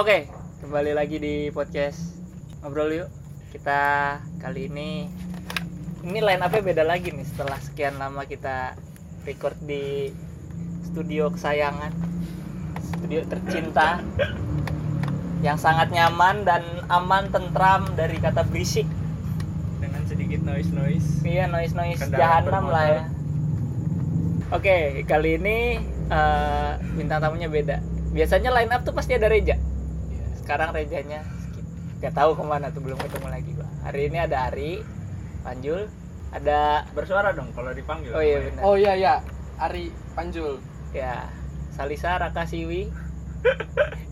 Oke, kembali lagi di podcast ngobrol yuk. Kita kali ini ini line up beda lagi nih setelah sekian lama kita record di studio kesayangan, studio tercinta yang sangat nyaman dan aman tentram dari kata berisik. dengan sedikit noise noise Iya noise noise jahanam lah ya. Oke kali ini eh, bintang tamunya beda. Biasanya line up tuh pasti ada Reja. Sekarang Rejanya skip. Gak tahu ke mana tuh belum ketemu lagi gua. Hari ini ada Ari, Panjul, ada bersuara dong kalau dipanggil oh iya benar. Oh iya ya, Ari Panjul. Ya Salisa Rakasiwi.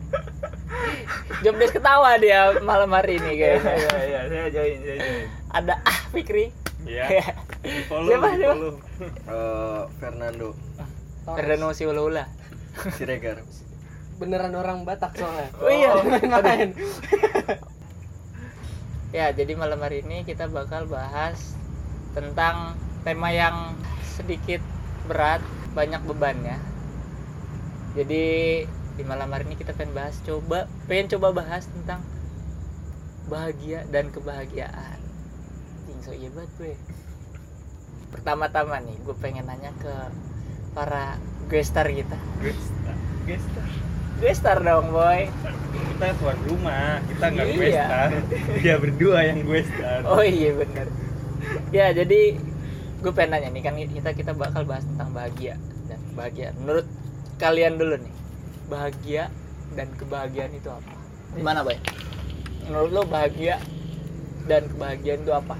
Jobdesk ketawa dia malam hari ini iya kayaknya. iya iya saya join saya join Ada ah Fikri. iya di follow Siapa, siapa? follow Eh, Fernando Ferdano Siulula. Siregar Beneran orang Batak soalnya. Oh iya. main-main. Ya, jadi malam hari ini kita bakal bahas tentang tema yang sedikit berat, banyak bebannya. Jadi di malam hari ini kita pengen bahas coba, pengen coba bahas tentang bahagia dan kebahagiaan. Anjing, so iya banget gue. Pertama-tama nih, gue pengen nanya ke para gestar kita. Gesta Gesta Gestar dong, boy. kita tuan rumah kita nggak Iya. Gesta dia berdua yang Gesta Oh iya bener Ya jadi gue pengen nanya nih kan kita kita bakal bahas tentang bahagia dan kebahagiaan. Menurut kalian dulu nih bahagia dan kebahagiaan itu apa? Gimana boy? Menurut lo bahagia dan kebahagiaan itu apa?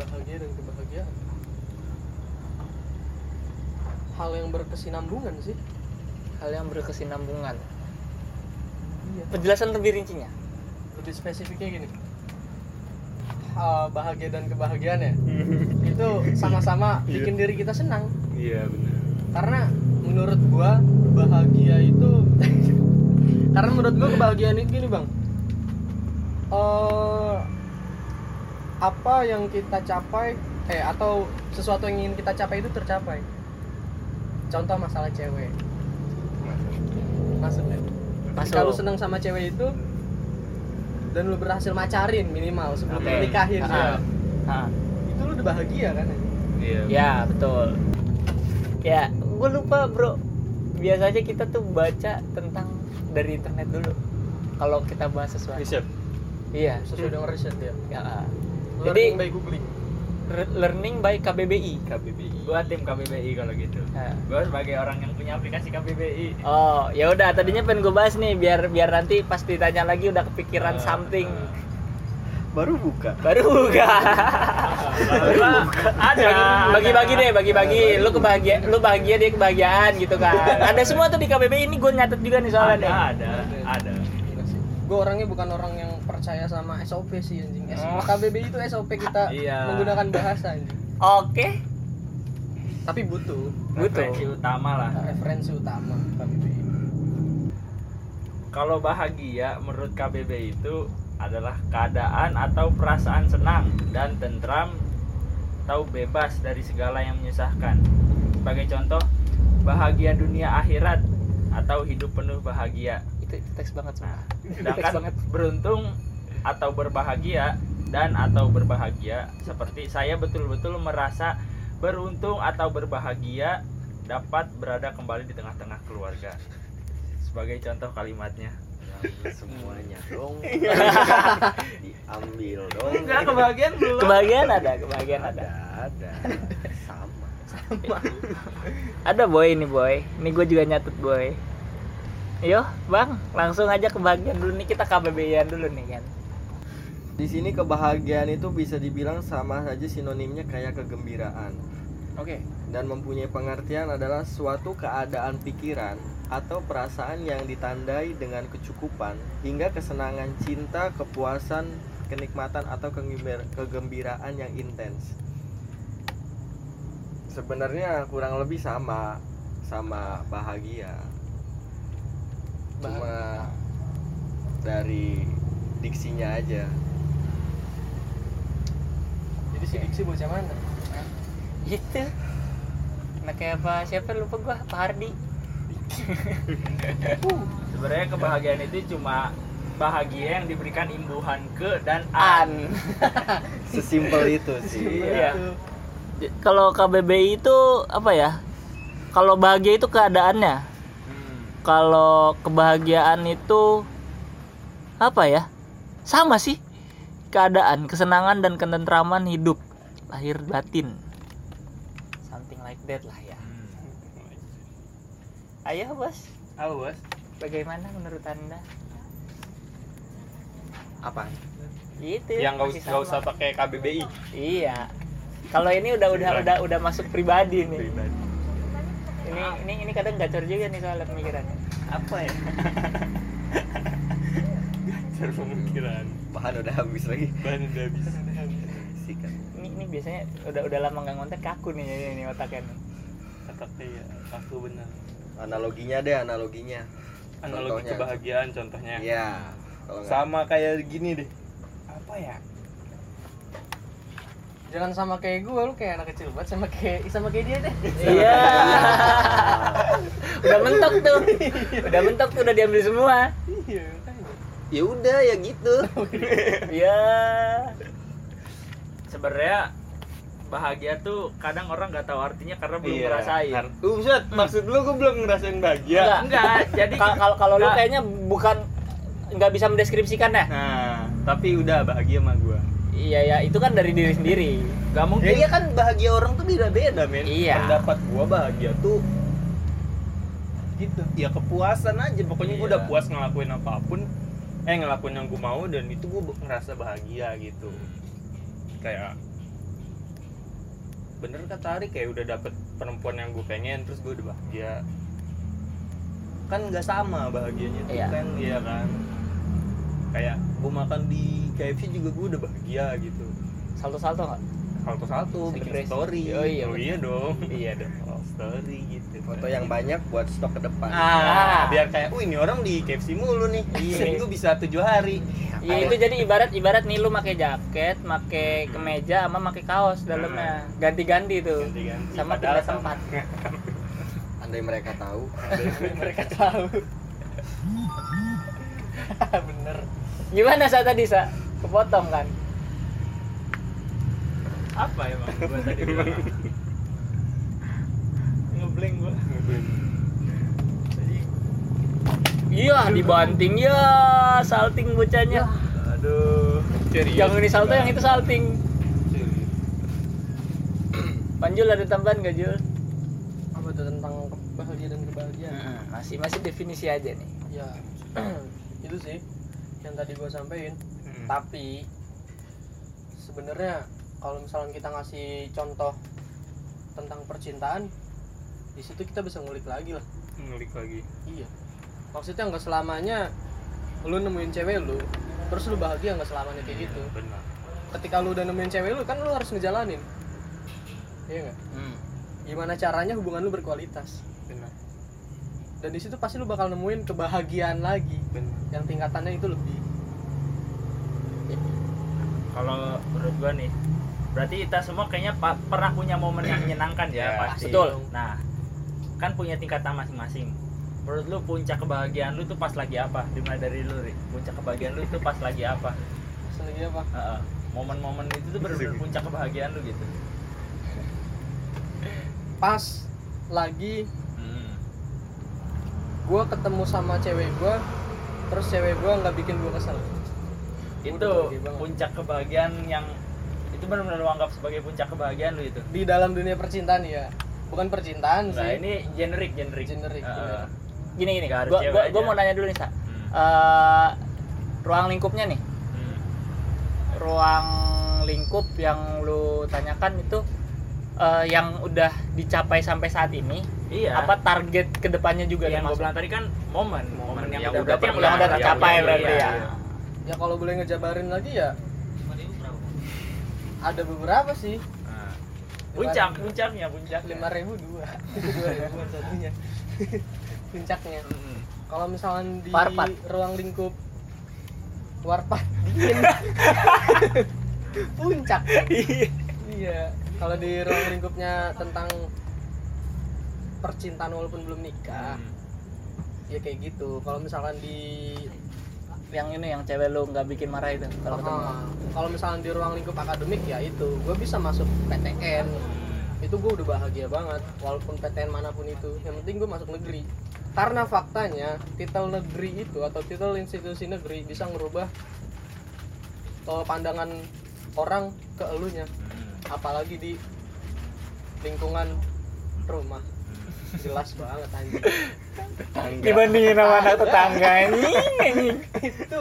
Bahagia dan kebahagiaan. Hal yang berkesinambungan sih. Hal yang berkesinambungan. Iya. Penjelasan lebih rincinya. Lebih spesifiknya gini. Hal bahagia dan kebahagiaan ya. itu sama-sama Iya. bikin diri kita senang. iya benar Karena menurut gua bahagia itu karena menurut gua kebahagiaan itu gini, Bang. eh apa yang kita capai eh atau sesuatu yang ingin kita capai itu tercapai. Contoh masalah cewek. Masuk ya. Masuk. Kalau seneng sama cewek itu dan lu berhasil macarin minimal sebelum lu nikahin Ah. ya. Itu lu udah bahagia kan? iya Ya betul. Ya, gue lupa bro. Biasanya kita tuh baca tentang dari internet dulu. Kalau kita bahas sesuatu. riset Iya. Sesuai dengan riset ya. Ya. Jadi by googling. Learning by KBBI. KBBI gua tim KBBI kalau gitu Nah. gua sebagai orang yang punya aplikasi KBBI Oh, ya udah tadinya pengen gue bahas nih biar biar nanti pas ditanya lagi udah kepikiran Ah, something. baru buka Baru buka. Gua ada Bagi-bagi deh, bagi-bagi. Lu kebahagia, lu bahagia dia kebahagiaan gitu kan. Ada semua tuh di KBBI ini gue nyatet juga nih soalnya ada nih. ada ada Gue orangnya bukan orang yang percaya sama SOP sih anjing. Oh. KBBI itu SOP kita Iya. menggunakan bahasa anjing. Oke, Tapi butuh Butuh. referensi utama lah referensi utama KBBI. Kalau bahagia menurut KBB itu adalah keadaan atau perasaan senang dan tentram atau bebas dari segala yang menyusahkan. Sebagai contoh, bahagia dunia akhirat atau hidup penuh bahagia. Itu, itu teks banget semua. Nah, Teks sedangkan banget. beruntung atau berbahagia dan atau berbahagia seperti saya betul-betul merasa beruntung atau berbahagia dapat berada kembali di tengah-tengah keluarga. Sebagai contoh kalimatnya. Semuanya dong diambil dong Enggak kebahagiaan belum. Kebahagiaan ada, kebahagiaan ada ada. ada sama Ada boy ini boy. Ini gue juga nyatet boy. Yo, bang, langsung aja kebahagiaan dulu nih kita KBBI-an dulu nih kan. di sini kebahagiaan itu bisa dibilang sama saja sinonimnya kayak kegembiraan Oke. dan mempunyai pengertian adalah suatu keadaan pikiran atau perasaan yang ditandai dengan kecukupan hingga kesenangan cinta, kepuasan, kenikmatan atau kegembir- kegembiraan yang intens. Sebenarnya kurang lebih sama sama bahagia. Cuma dari diksinya aja. Jadi si Diksi bocah mana? Itu. Nah kayak apa? Siapa lupa gua? Pak Hardi. sebenarnya kebahagiaan itu cuma bahagia yang diberikan imbuhan ke dan an, Sesimpel itu sih. Iya. J- kalau KBBI itu apa ya kalau bahagia itu keadaannya. Kalau kebahagiaan itu apa ya? Sama sih. Keadaan kesenangan dan ketentraman hidup. Lahir batin. Something like that lah ya. Ayo bos. Apa bos? bagaimana menurut anda? Apa? gitu yang nggak usah sama. pakai KBBI iya. Kalau ini udah udah udah udah masuk pribadi nih. Pribadi ini ini ini kadang gacor juga nih soal pemikirannya Apa ya? cara pemikiran Bahan udah habis lagi. bahan udah habis Sikat. ini ini biasanya udah udah lama nggak ngonten kaku nih ini, ini otaknya nih kata ya aku benar Analoginya deh, analoginya. analogi Contohnya. kebahagiaan contohnya Iya. Kalau nggak- sama kayak gini deh apa ya Jangan sama kayak gue, lu kayak anak kecil banget sama kayak sama kayak dia deh. iya udah mentok tuh udah mentok tuh udah diambil semua Iya. Ya udah ya gitu. iya Sebenarnya bahagia tuh kadang orang nggak tahu artinya karena belum Iya. ngerasain. Uh, Buset, maksud lu gue belum ngerasain bahagia Enggak. Enggak, jadi Ka- kalau kalau lu kayaknya bukan nggak bisa mendeskripsikan ya nah tapi udah bahagia sama gue iya ya itu kan dari diri sendiri. Mungkin ya iya kan bahagia orang tuh beda-beda men. Iya. pendapat gua bahagia tuh gitu. Ya kepuasan aja. Pokoknya gua Iya. udah puas ngelakuin apa pun eh ngelakuin yang gua mau dan itu gua ngerasa bahagia gitu. Kayak bener kata Ari kayak udah dapet perempuan yang gue pengen terus gue udah bahagia. Kan nggak sama bahagianya tuh Iya. kan? Iya kan kayak gue makan di KFC juga gue udah bahagia gitu salto-salto nggak satu-satu bikin story Oh iya, oh, iya dong iya dong Oh, story gitu Foto yang banyak buat stok ke depan. ah biar kayak oh ini orang di KFC mulu nih Iya. seminggu bisa tujuh hari Iya itu jadi ibarat ibarat nih lu pakai jaket, pakai kemeja sama pakai kaos dalamnya. Ganti-ganti tuh. Ganti-ganti. Sama pindah tempat. Andai mereka tahu. mereka tahu. Bener. Gimana saat tadi, Sa? Kepotong kan? apa emang gua tadi bilang apa? ngeblank gua Iya, dibanting ya, salting bocahnya. aduh Yang ini salto, yang itu salting. Panjul ada tambahan gak Jul? Apa tuh tentang kebahagiaan dan kebahagiaan? Hmm, masih masih definisi aja nih. Ya, itu sih yang tadi gue sampein. Hmm. Tapi sebenarnya kalau misalnya kita ngasih contoh tentang percintaan, di situ kita bisa ngulik lagi lah. ngulik lagi Iya. Maksudnya nggak selamanya lu nemuin cewek lu, terus lu bahagia nggak selamanya kayak gitu. benar Ketika lu udah nemuin cewek lu kan lu harus ngejalanin. Iya nggak? Hmm. Gimana caranya hubungan lu berkualitas? Benar Dan di situ pasti lu bakal nemuin kebahagiaan lagi benar yang tingkatannya itu lebih. kalau menurut gua nih berarti kita semua kayaknya pa- pernah punya momen yang menyenangkan ya, Ya, pasti betul. nah kan punya tingkatan masing-masing menurut lu puncak kebahagiaan lu tuh pas lagi apa dimulai dari lu Ri. puncak kebahagiaan lu tuh pas lagi apa Terus lagi apa? Heeh. momen-momen itu tuh bener-bener puncak kebahagiaan lu gitu Pas lagi Gua ketemu sama cewek gua, terus cewek gua nggak bikin gua kesel. itu puncak kebahagiaan yang itu benar-benar lu anggap sebagai puncak kebahagiaan lu itu Di dalam dunia percintaan ya, bukan percintaan nah sih. ini generik generik Generik, Heeh. bener. Gini gini, Nggak harus gua, mau nanya dulu nih, Sa. Hmm. Eh, ruang lingkupnya nih, Hmm. ruang lingkup yang lu tanyakan itu eh, yang udah dicapai sampai saat ini, iya. Apa target ke depannya juga yang gue bilang? tadi kan momen. Momen yang, yang udah, udah berarti yang udah tercapai udah- berarti iya, ya. iya. Ya. Kalau boleh ngejabarin lagi ya. Ada beberapa sih. Nah, puncak puncaknya puncak lima ribu dua. Dua ribu satunya. Puncaknya. Hmm. kalau misalnya di Warpat. ruang lingkup warpat. Dingin puncak. Iya. Kalau di ruang lingkupnya tentang percintaan walaupun belum nikah Hmm. ya kayak gitu. Kalau misalkan di yang ini yang cewek lu nggak bikin marah itu kalau ketemu. Ah, kalau misalkan di ruang lingkup akademik ya itu. Gue bisa masuk PTN itu gue udah bahagia banget walaupun PTN mana pun itu. Yang penting gue masuk negeri. Karena faktanya titel negeri itu atau titel institusi negeri bisa ngerubah eh, pandangan orang ke elunya. Hmm. apalagi di lingkungan rumah jelas banget anjing. Dibandingin sama anak tetangga ini anjing. itu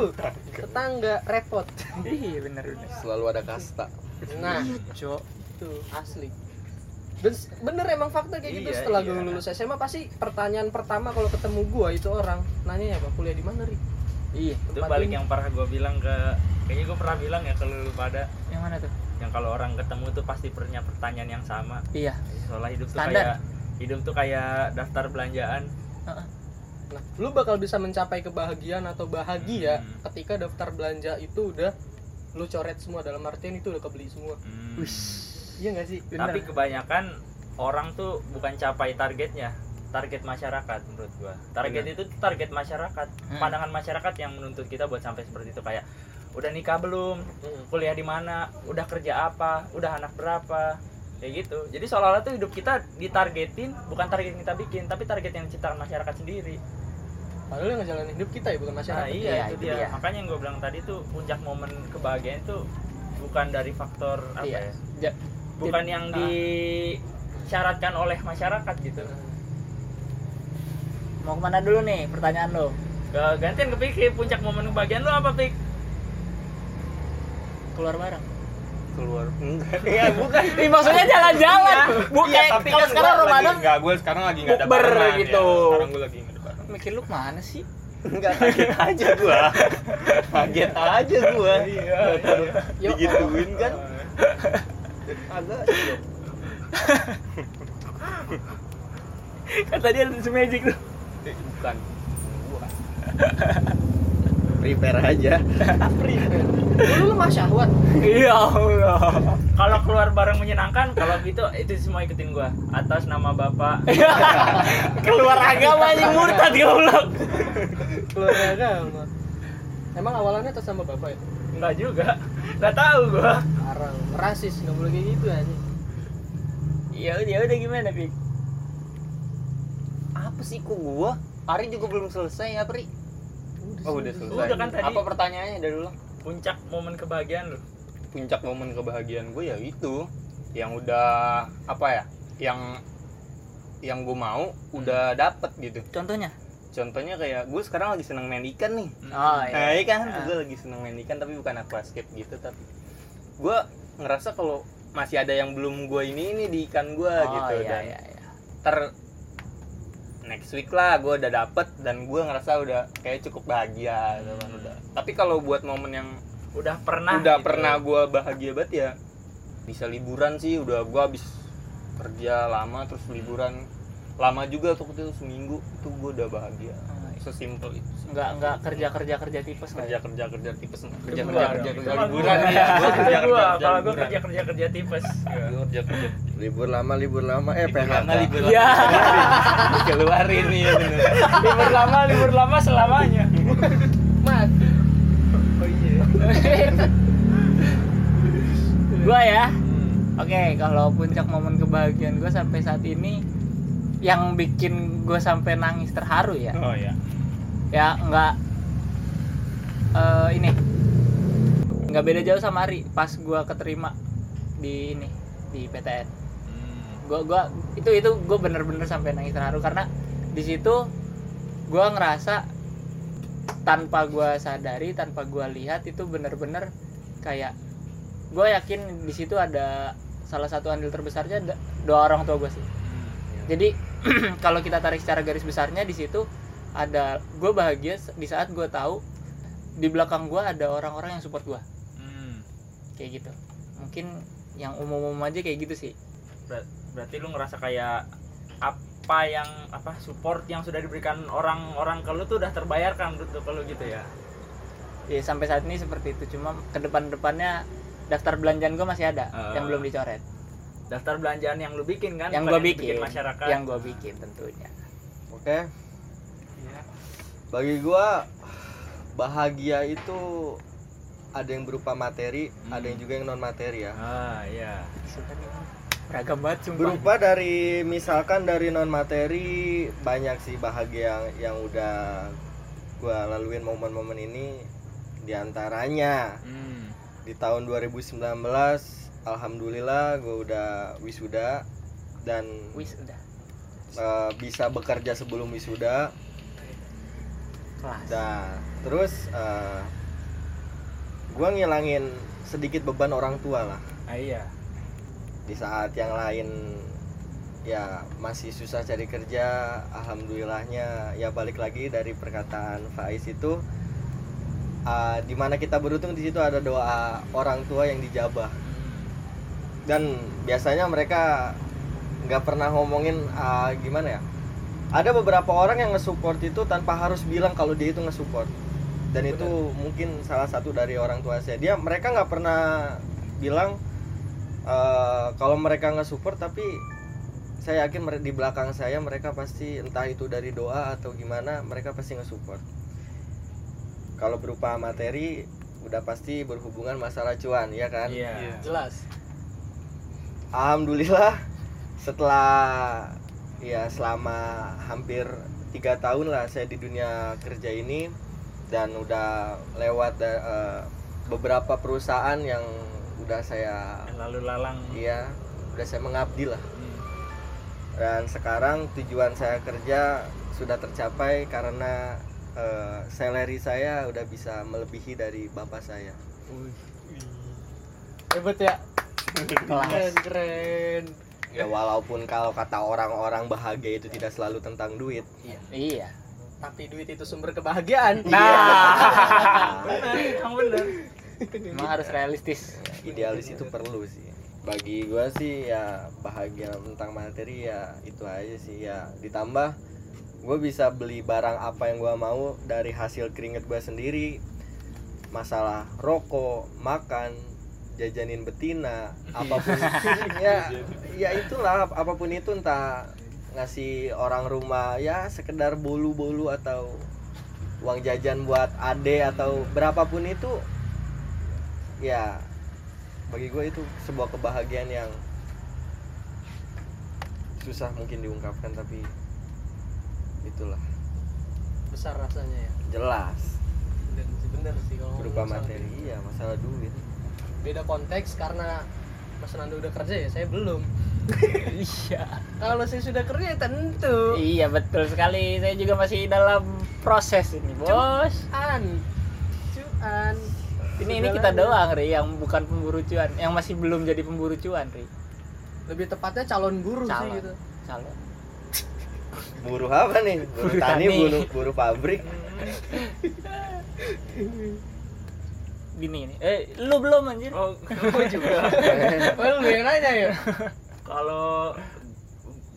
tetangga repot. Iya bener bener. Selalu ada kasta. nah cok itu asli. Ben- bener emang fakta kayak gitu Iya, setelah iya. gue lulus SMA pasti pertanyaan pertama kalau ketemu gua itu orang nanya ya pak kuliah di mana ri? Iya itu balik ini. yang pernah gue bilang ke kayaknya gue pernah bilang ya ke lu pada. Yang mana tuh? Yang kalau orang ketemu tuh pasti punya pertanyaan yang sama. Iya. Soalnya hidup tuh kayak hidup tuh kayak daftar belanjaan. Nah lu bakal bisa mencapai kebahagiaan atau bahagia Hmm. ketika daftar belanja itu udah lu coret semua dalam artian itu udah kebeli semua. Hmm. iya gak sih? Tapi kebanyakan orang tuh bukan capai targetnya target masyarakat menurut gua. Target itu tuh target masyarakat Hmm. pandangan masyarakat yang menuntut kita buat sampai seperti itu kayak udah nikah belum? Mm. kuliah di mana? Udah kerja apa? Udah anak berapa kayak gitu. Jadi seolah-olah tuh hidup kita ditargetin bukan target yang kita bikin tapi target yang diciptakan masyarakat sendiri. Padahal yang ngejalanin hidup kita ya bukan nah masyarakat. iya, Iya, itu itu dia. dia. makanya yang gue bilang tadi tuh puncak momen kebahagiaan itu bukan dari faktor apa iya. ya? Bukan Jadi- yang ah. disyaratkan oleh masyarakat gitu. Mau ke mana dulu nih pertanyaan lo? Gantian ke Pik, puncak momen kebahagiaan lu apa Pik? keluar bareng keluar. Enggak. Ya bukan. Ih, maksudnya jalan-jalan. Bukan Iya, tapi kalau kan sekarang gua Ramadan lagi, enggak gue sekarang lagi enggak ada barengan gitu. ya. sekarang gue lagi enggak ada bareng mikir lu ke mana sih? Enggak kaget aja gua. Kaget aja gua. Iya Yo, digituin kan? Agak shock. kan tadi ada magic tuh. Eh, bukan Prepare aja. lu lemah syahwat. Iya Allah. Kalau keluar bareng menyenangkan, kalau gitu itu semua ikutin gua. Atas nama bapak. keluar agama yang murtad goblok. Keluar agama. Emang awalannya atas nama bapak ya? Enggak juga, nggak tahu gua. Parah, rasis nggak boleh kayak gitu aja. Ya udah ya udah gimana pik apa sih kok gua? Ari juga belum selesai ya Pri oh udah selesai. Udah kan tadi. apa pertanyaannya dari lu Puncak momen kebahagiaan lu. puncak momen kebahagiaan gue ya itu. Yang udah apa ya yang yang gue mau udah dapet gitu. Contohnya? Contohnya kayak gue sekarang lagi seneng main ikan nih. Oh nah iya kan? Ah. gue lagi seneng main ikan tapi bukan aquascape gitu tapi gue ngerasa kalau masih ada yang belum gue ini ini di ikan gue oh, gitu iya, dan iya, iya. ter next week lah gue udah dapet dan gue ngerasa udah kayak cukup bahagia gitu kan udah tapi kalau buat momen yang Udah pernah. udah gitu. pernah gue bahagia banget ya bisa liburan sih udah gue habis kerja lama terus liburan lama juga tuh itu seminggu itu gue udah bahagia. Sesimpel itu nggak nggak kerja kerja kerja tipes kerja ya? kerja kerja tipes kerja kerja kerja kerja liburan. Gua. ya gue kerja kerja kalau gua liburan. kerja kerja kerja tipes. Kerja kerja Libur lama, libur lama, eh lama libur Ya. lama. Keluarin nih ya libur lama, libur lama selamanya. mati Oh iya. gua ya. Oke kalau puncak momen kebahagiaan gue sampai saat ini yang bikin gue sampai nangis terharu ya oh ya ya nggak eh, ini. Nggak beda jauh sama Ari pas gue keterima di ini di PTN gua gua itu itu gue bener-bener sampai nangis terharu karena di situ gue ngerasa tanpa gue sadari tanpa gue lihat itu bener-bener kayak gue yakin di situ ada salah satu andil terbesarnya doa orang tua gue sih. Jadi kalau kita tarik secara garis besarnya di situ ada gue bahagia di saat gue tahu di belakang gue ada orang-orang yang support gue Hmm. kayak gitu. Mungkin yang umum-umum aja kayak gitu sih. Ber- berarti lu ngerasa kayak apa yang apa support yang sudah diberikan orang-orang ke lu tuh udah terbayarkan menurut lu kalau gitu ya? Ya sampai saat ini seperti itu. Cuma ke depan-depannya daftar belanjaan gue masih ada Ah. yang belum dicoret. Daftar belanjaan yang lu bikin kan? Yang gue bikin. masyarakat? Yang gue bikin tentunya. Oke, bagi gua bahagia itu ada yang berupa materi ada yang juga yang non materi ya. Ah iya. Beragam banget sumpah. Berupa dari misalkan dari non materi banyak sih bahagia yang yang udah gua laluin momen-momen ini. Di antaranya hmm. di tahun 2019 alhamdulillah gue udah wisuda dan wis udah eh, bisa bekerja sebelum wisuda kelas. Nah, terus uh, gue ngilangin sedikit beban orang tua lah. Ah iya. Di saat yang lain ya masih susah cari kerja alhamdulillahnya ya balik lagi dari perkataan Faiz itu uh, di mana kita beruntung di situ ada doa orang tua yang dijabah. Dan biasanya mereka nggak pernah ngomongin uh, gimana ya ada beberapa orang yang nge-support itu tanpa harus bilang kalau dia itu nge-support. Dan itu mungkin salah satu dari orang tua saya. Dia mereka nggak pernah bilang uh, kalau mereka nge-support tapi saya yakin di belakang saya mereka pasti entah itu dari doa atau gimana mereka pasti nge-support. Kalau berupa materi udah pasti berhubungan masalah cuan ya kan? Iya. Jelas. Alhamdulillah setelah ya selama hampir tiga tahun lah saya di dunia kerja ini dan udah lewat eh, beberapa perusahaan yang udah saya lalu lalang. Iya udah saya mengabdi lah. Hmm. dan sekarang tujuan saya kerja sudah tercapai karena eh, salary saya udah bisa melebihi dari bapak saya. Hebat ya. Keren keren ya walaupun kalau kata orang-orang bahagia itu tidak selalu tentang duit. Iya. Tapi duit itu sumber kebahagiaan. Nah. Yang bener emang harus realistis. Idealis itu perlu sih. Bagi gua sih ya bahagia tentang materi ya itu aja sih. Ya ditambah gue bisa beli barang apa yang gua mau dari hasil keringet gua sendiri. Masalah rokok makan jajanin betina apa pun ya ya itulah apa pun itu entah ngasih orang rumah ya sekedar bolu-bolu atau uang jajan buat ade atau berapapun itu ya bagi gue itu sebuah kebahagiaan yang susah mungkin diungkapkan tapi itulah. Besar rasanya ya. Jelas. Dan sih bener sih kalau berupa materi iya masalah duit beda konteks karena Mas Nando udah kerja ya saya belum. Iya. Kalau saya sudah kerja ya tentu. Iya betul sekali. Saya juga masih dalam proses ini bos. an cuan. Ini ini kita doang ri yang bukan pemburu cuan yang masih belum jadi pemburu cuan ri. Lebih tepatnya calon buruh sih gitu. Calon. Buruh apa nih? Buruh Buruh tani tani. buruh buruh pabrik gini nih eh lu belum anjir. Oh gue juga. Well lu yang nanya ya. Kalau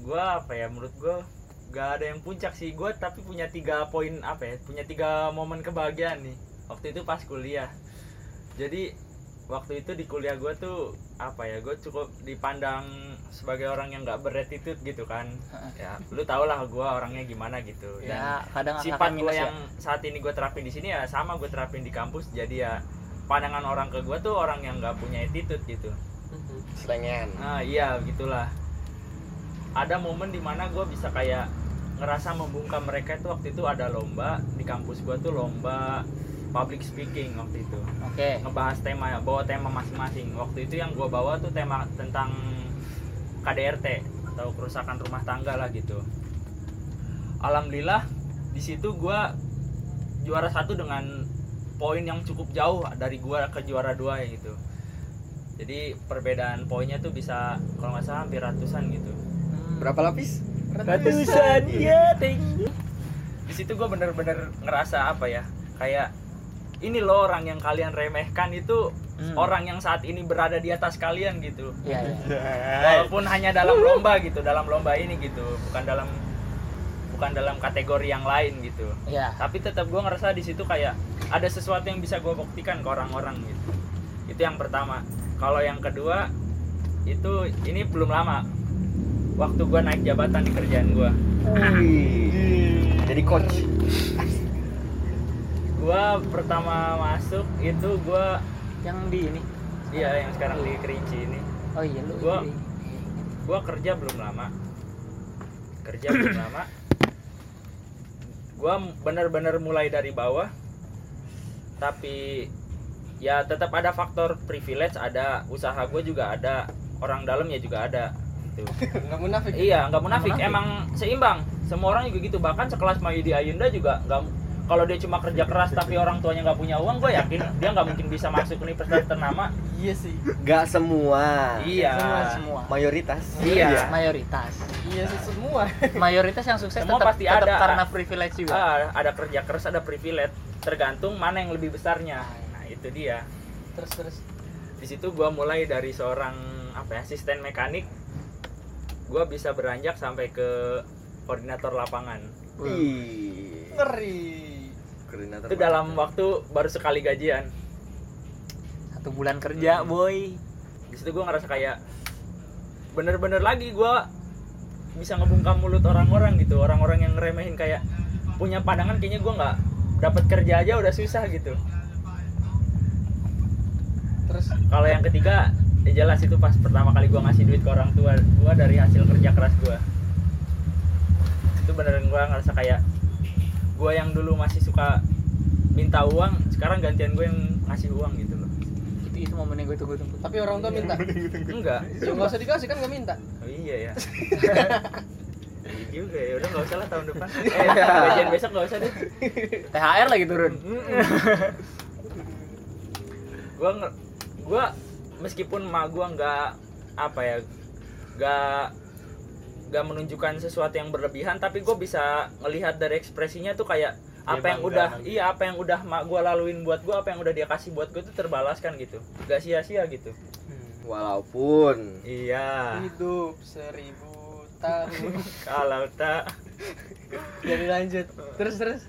gua apa ya menurut gua gak ada yang puncak sih. Gua tapi punya tiga poin apa ya punya tiga momen kebahagiaan nih. Waktu itu pas kuliah. Jadi waktu itu di kuliah gua tuh apa ya gue cukup dipandang sebagai orang yang nggak beretitude gitu kan. Ya lu tau lah gua orangnya gimana gitu. Dan ya kadang sifat gue ya. yang saat ini gue terapin di sini ya sama gue terapin di kampus. Jadi ya pandangan orang ke gue tuh orang yang nggak punya attitude gitu. Selengen nah iya gitulah. Ada momen di mana gue bisa kayak ngerasa membungkam mereka itu waktu itu ada lomba di kampus gue tuh lomba public speaking waktu itu. Oke. Ngebahas tema bawa tema masing-masing. Waktu itu yang gue bawa tuh tema tentang KDRT atau kerusakan rumah tangga lah gitu. Alhamdulillah di situ gue juara satu dengan poin yang cukup jauh dari gue ke juara dua ya gitu. Jadi perbedaan poinnya tuh bisa kalau nggak salah hampir ratusan gitu. Berapa lapis? Ratusan ya thank you. Di situ gue bener-bener ngerasa apa ya kayak ini loh orang yang kalian remehkan itu Hmm. orang yang saat ini berada di atas kalian gitu. Iya iya. Walaupun hanya dalam lomba gitu dalam lomba ini gitu bukan dalam bukan dalam kategori yang lain gitu. Iya. Tapi tetap gue ngerasa di situ kayak ada sesuatu yang bisa gue buktikan ke orang-orang gitu. Itu yang pertama. Kalau yang kedua itu ini belum lama. Waktu gue naik jabatan di kerjaan gue jadi coach. Gua pertama masuk itu gua Yang di ini. iya yang sekarang di Kerinci ini. Oh iya lu. Gua- di- gua kerja belum lama. Kerja belum lama gua bener-bener mulai dari bawah tapi ya tetap ada faktor privilege ada usaha gue juga ada orang dalamnya juga ada gitu. Nggak munafik iya nggak munafik. Munafik. emang seimbang. Semua orang juga gitu. Bahkan sekelas Mayudi Ayunda juga nggak kalau dia cuma kerja keras tapi orang tuanya nggak punya uang gue yakin dia nggak mungkin bisa masuk universitas ternama iya sih Gak semua. iya Semua semua. Mayoritas. Iya. Mayoritas. iya sih semua Mayoritas yang sukses Semua tetap, pasti tetap ada. karena privilege juga. Ah, ada kerja keras ada privilege tergantung mana yang lebih besarnya nah itu dia terus terus di situ gua mulai dari seorang apa ya asisten mekanik gua bisa beranjak sampai ke koordinator lapangan Ih. ngeri Koordinator itu dalam banget. waktu baru sekali gajian Satu bulan kerja, Hmm. boy. di situ gue ngerasa kayak bener-bener lagi gue bisa ngebungkam mulut orang-orang gitu orang-orang yang ngeremehin kayak punya pandangan kayaknya gue nggak dapat kerja aja udah susah gitu terus kalau yang ketiga ya jelas itu pas pertama kali gue ngasih duit ke orang tua gue dari hasil kerja keras gue itu beneran gue ngerasa kayak gue yang dulu masih suka minta uang sekarang gantian gue yang ngasih uang gitu loh Itu itu momen yang gue tunggu-tunggu. tapi orang tua minta enggak ya nggak usah dikasih kan nggak minta Oh iya ya. Iya juga ya, udah nggak usah lah tahun depan. Eh, gajian besok nggak usah deh. THR lagi turun. gua nge- gua meskipun ma gua nggak apa ya, nggak nggak menunjukkan sesuatu yang berlebihan, tapi gue bisa ngelihat dari ekspresinya tuh kayak apa yang udah nanti. iya apa yang udah mak gua laluin buat gua apa yang udah dia kasih buat gue tuh terbalaskan gitu. Gak sia-sia gitu. Walaupun. Iya. Hidup seribu tahun. Kalau tak. Jadi lanjut terus terus.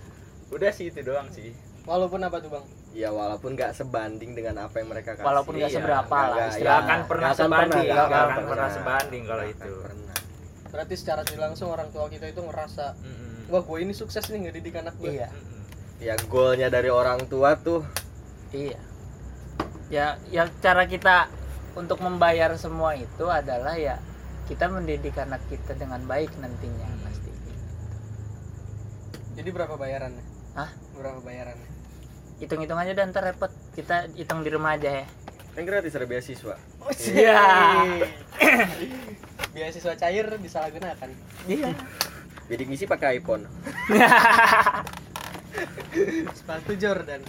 Udah sih itu doang sih. Walaupun apa tuh bang? Ya walaupun gak sebanding dengan apa yang mereka kasih. Walaupun nggak Iya, seberapa nggak- lah. Gak akan pernah akan sebanding, pernah, gak akan pernah sebanding kalau itu. pernah. Berarti secara tidak langsung orang tua kita itu ngerasa Mm-mm. wah gue ini sukses nih ngedidik anak gue Iya. Mm-mm. Ya goalnya dari orang tua tuh Iya. Ya, yang cara kita untuk membayar semua itu adalah ya kita mendidik anak kita dengan baik nantinya pasti. jadi berapa bayarannya Hah? berapa bayarannya Hitung-hitung aja dan ntar repot. Kita hitung di rumah aja ya. kan gratis ada beasiswa. Iya. beasiswa cair disalahgunakan Iya. Bidik misi pakai iPhone. sepatu Jordan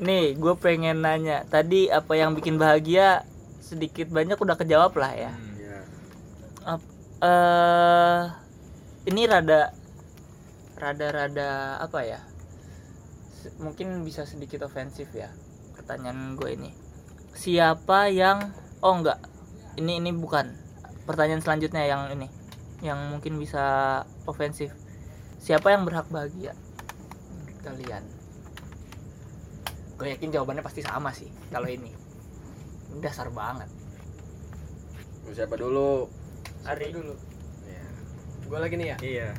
Nih, gue pengen nanya. Tadi apa yang bikin bahagia sedikit banyak udah kejawab lah ya. Ya. Ap- eh ini rada rada rada apa ya Se- mungkin bisa sedikit ofensif ya pertanyaan gue ini siapa yang oh enggak ini ini bukan pertanyaan selanjutnya yang ini yang mungkin bisa ofensif siapa yang berhak bahagia Menurut kalian gue yakin jawabannya pasti sama sih kalau ini dasar banget Mau Siapa dulu? Ari. dulu Ya. gue lagi nih ya Iya.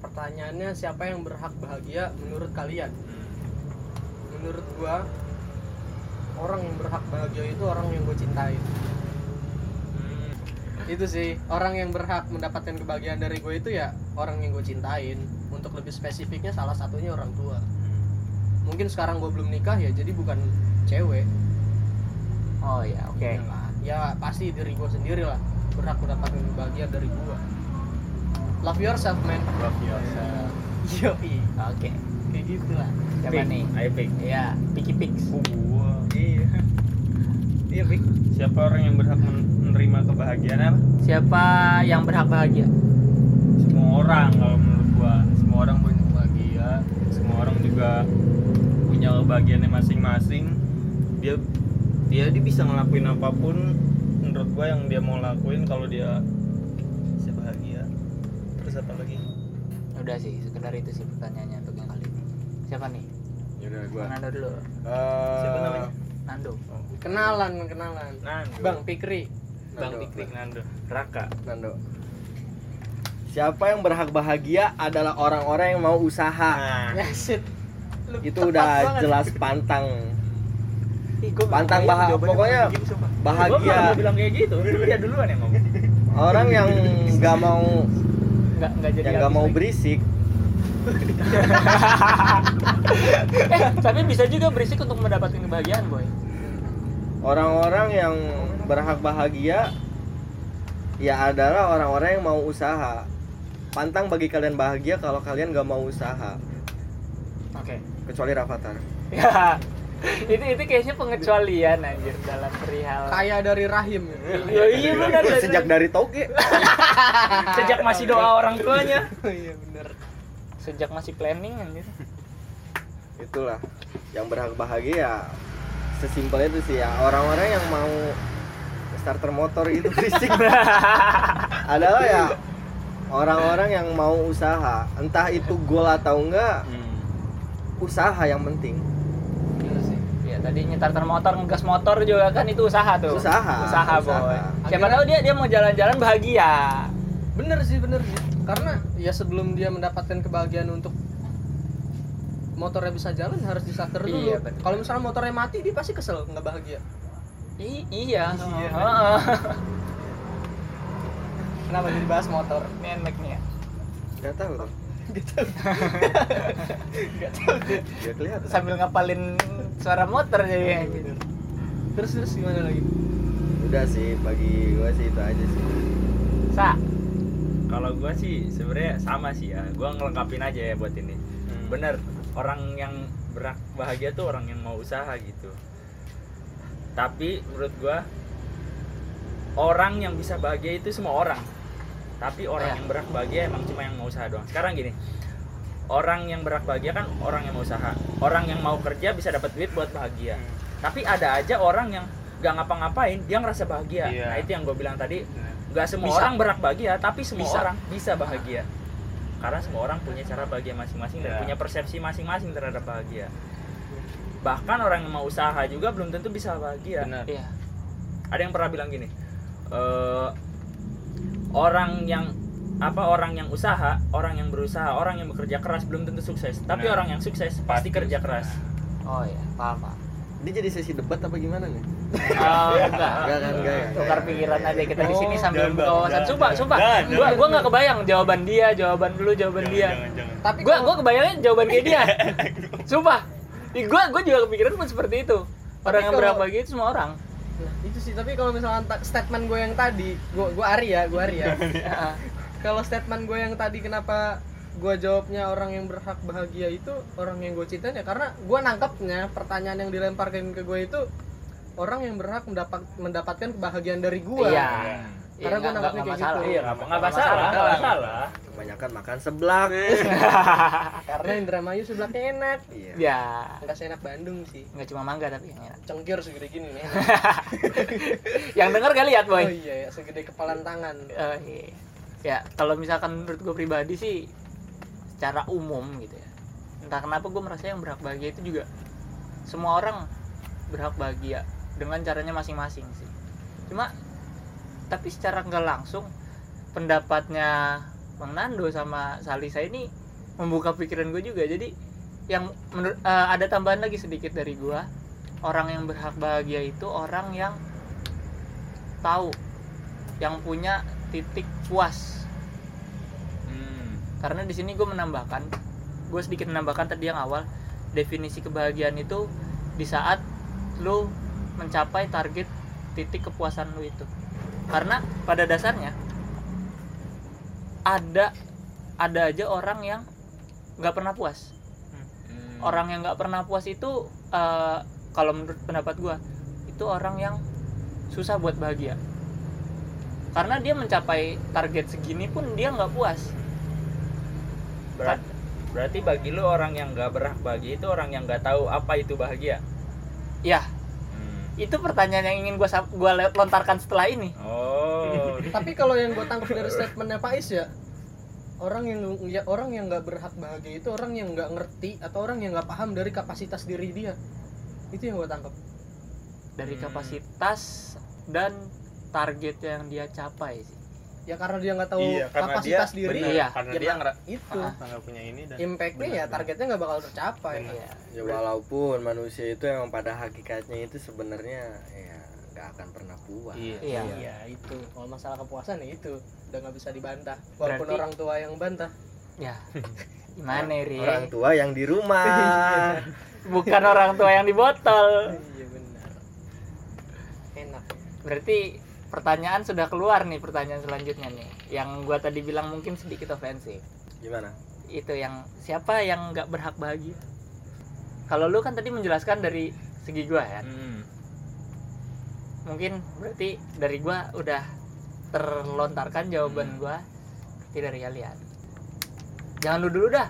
pertanyaannya siapa yang berhak bahagia menurut kalian menurut gua orang yang berhak bahagia itu orang yang gue cintai Hmm. Itu sih orang yang berhak mendapatkan kebahagiaan dari gue itu ya orang yang gue cintain. Untuk lebih spesifiknya salah satunya orang tua. Mungkin sekarang gue belum nikah ya jadi bukan cewek. Oh ya oke. Ya kan? ya pasti diri gue sendiri lah berhak mendapatkan kebahagiaan dari gue. Love yourself man. Love yourself. yoi. Oke. Kayak gitu lah. Siapa nih? Ayo pick. ya Piki Pix. Oh, gua. Iya. Iya pick. Siapa orang yang berhak men- menerima kebahagiaan apa? siapa yang berhak bahagia Semua orang kalau menurut gua. Semua orang punya bahagia. Semua orang juga punya kebahagiaannya masing-masing. Dia dia dia bisa ngelakuin apa pun menurut gua yang dia mau lakuin kalau dia bisa bahagia. Terus apa lagi? udah sih sekedar itu sih pertanyaannya untuk yang kali ini siapa nih Ya udah gua. Nando dulu Eh, Siapa namanya? Nando kenalan kenalan Nando. bang Pikri Bang. Piknik Nando. Raka. Nando. Siapa yang berhak bahagia adalah orang-orang yang mau usaha. Nah, ya shit itu udah banget. jelas pantang Ih, Pantang bah- pokoknya. Gua bahagia mau bilang kayak gitu dia duluan yang ngomong orang yang nggak mau nggak nggak jadi yang nggak mau lagi. berisik eh tapi bisa juga berisik untuk mendapatkan kebahagiaan boy orang-orang yang berhak bahagia ya adalah orang-orang yang mau usaha. Pantang bagi kalian bahagia kalau kalian nggak mau usaha. Oke. Kecuali Rafathar ya. Itu itu kayaknya pengecualian anjir dalam perihal kaya dari rahim. Iya iya benar sejak dari toge sejak masih doa orang tuanya. Iya bener sejak masih planning anjir. Itulah yang berhak bahagia. Ya sesimpel itu sih ya orang-orang yang mau starter motor itu berisik adalah ya orang-orang yang mau usaha entah itu gol atau enggak usaha yang penting. Bener sih. Ya tadi nyetar motor ngegas motor juga kan itu usaha tuh. Usaha, usaha usaha. boy. Siapa tahu dia dia mau jalan-jalan bahagia. Bener sih bener sih. Karena ya sebelum dia mendapatkan kebahagiaan untuk motornya bisa jalan harus disakter dulu. Iya, kalau misalnya motornya mati dia pasti kesel nggak bahagia I- iya. Iya. Heeh. kenapa jadi bahas motor? Ini enak nih ya. Tahu tuh. Gitu nggak tahu. Deh nggak kelihatan. Sambil ngapalin suara motor jadi anjir. terus terus gimana lagi? Udah sih bagi gue sih itu aja sih. Sa. Kalau gua sih sebenarnya sama sih ya. Gua ngelengkapin aja ya buat ini. Bener orang yang berhak bahagia tuh orang yang mau usaha gitu tapi menurut gua orang yang bisa bahagia itu semua orang tapi orang Ya. yang berhak bahagia emang cuma yang mau usaha doang sekarang gini orang yang berhak bahagia kan orang yang mau usaha orang yang mau kerja bisa dapat duit buat bahagia tapi ada aja orang yang gak ngapa-ngapain dia ngerasa bahagia Iya. nah itu yang gue bilang tadi nggak semua Bisa. orang berhak bahagia tapi semua Bisa. orang bisa bahagia karena semua orang punya cara bahagia masing-masing dan Iya. punya persepsi masing-masing terhadap bahagia bahkan orang yang mau usaha juga belum tentu bisa bahagia. Benar. Iya. Ada yang pernah bilang gini eh, orang yang apa orang yang usaha orang yang berusaha orang yang bekerja keras belum tentu sukses. Tapi Nah. orang yang sukses pasti, Pasti kerja keras. Oh iya. Paham paham. Ini jadi sesi debat apa gimana nih? Oh, enggak. Enggak kan enggak ya. Tukar pikiran aja kita di sini Oh, sambil jangan, buka wawasan. Jangan, sumpah jangan. sumpah Jangan, gua jangan. gua nggak kebayang jawaban dia jawaban dulu jawaban dia. jangan jangan. Tapi gua gua kebayangnya jawaban kayak dia. Sumpah Ih, gua gua juga kepikiran pun seperti itu. Orang yang kalau- berhak bahagia itu semua orang. Nah, itu sih tapi kalau misalnya ta- statement gue yang tadi gue gue Ari ya gue Ari ya. Heeh. kalau statement gue yang tadi kenapa gue jawabnya orang yang berhak bahagia itu orang yang gue cintain ya? Karena gue nangkepnya pertanyaan yang dilemparkan ke gue itu orang yang berhak mendapat mendapatkan kebahagiaan dari gue iya Karena Iya, gua nggak- nangkapnya nggak kayak masalah. gitu. iya nggak masalah. nggak masalah. Kebanyakan makan seblak. Karena Indramayu sebelahnya enak. Iya. Ya nggak seenak Bandung sih. Nggak cuma mangga tapi yang enak. Cengkir segede gini nih. Yang denger gak lihat boy? Oh iya ya segede kepalan tangan. Eh, iya. ya kalau misalkan menurut gue pribadi sih secara umum gitu ya. Entah kenapa gue merasa yang berhak bahagia itu juga semua orang berhak bahagia dengan caranya masing-masing sih. Cuma tapi secara nggak langsung pendapatnya Bang Nando sama Salisa ini membuka pikiran gue juga. Jadi yang menurut eh, ada tambahan lagi sedikit dari gue orang yang berhak bahagia itu orang yang tahu yang punya titik puas. Hmm. karena di sini gue menambahkan gue sedikit menambahkan tadi yang awal definisi kebahagiaan itu di saat lu mencapai target titik kepuasan lu itu karena pada dasarnya ada ada aja orang yang nggak pernah puas Hmm. orang yang nggak pernah puas itu eh, kalau menurut pendapat gue itu orang yang susah buat bahagia karena dia mencapai target segini pun dia nggak puas Berat- berarti bagi lu orang yang nggak berhak bahagia itu orang yang nggak tahu apa itu bahagia ya. Itu pertanyaan yang ingin gue gua lontarkan setelah ini. Oh. Tapi kalau yang gue tangkap dari statementnya Pak Is ya orang yang ya orang yang nggak berhak bahagia itu orang yang nggak ngerti atau orang yang nggak paham dari kapasitas diri dia. Itu yang gue tangkap. Dari Hmm. kapasitas dan target yang dia capai sih ya karena dia nggak tahu iya karena dia kapasitas diri. bener, Iya. karena Ya, dia nah, ngera- itu nggak punya ini dan impactnya ya targetnya nggak bakal tercapai. Iya. ya walaupun manusia itu emang pada hakikatnya itu sebenarnya ya nggak akan pernah puas. Iya. Iya. Iya. itu. Kalau masalah kepuasan ya itu. Udah nggak bisa dibantah. Walaupun Berarti- orang tua yang bantah. Ya. Gimana Ri? orang tua yang di rumah. Bukan orang tua yang di botol. iya benar. Enak. Berarti pertanyaan sudah keluar nih pertanyaan selanjutnya nih. Yang gua tadi bilang mungkin sedikit ofensif. gimana Itu yang siapa yang nggak berhak bahagia? Kalau lu kan tadi menjelaskan dari segi gua ya. Hmm. Mungkin berarti dari gua udah terlontarkan jawaban gua. Berarti dari kalian. Jangan lu dulu dah.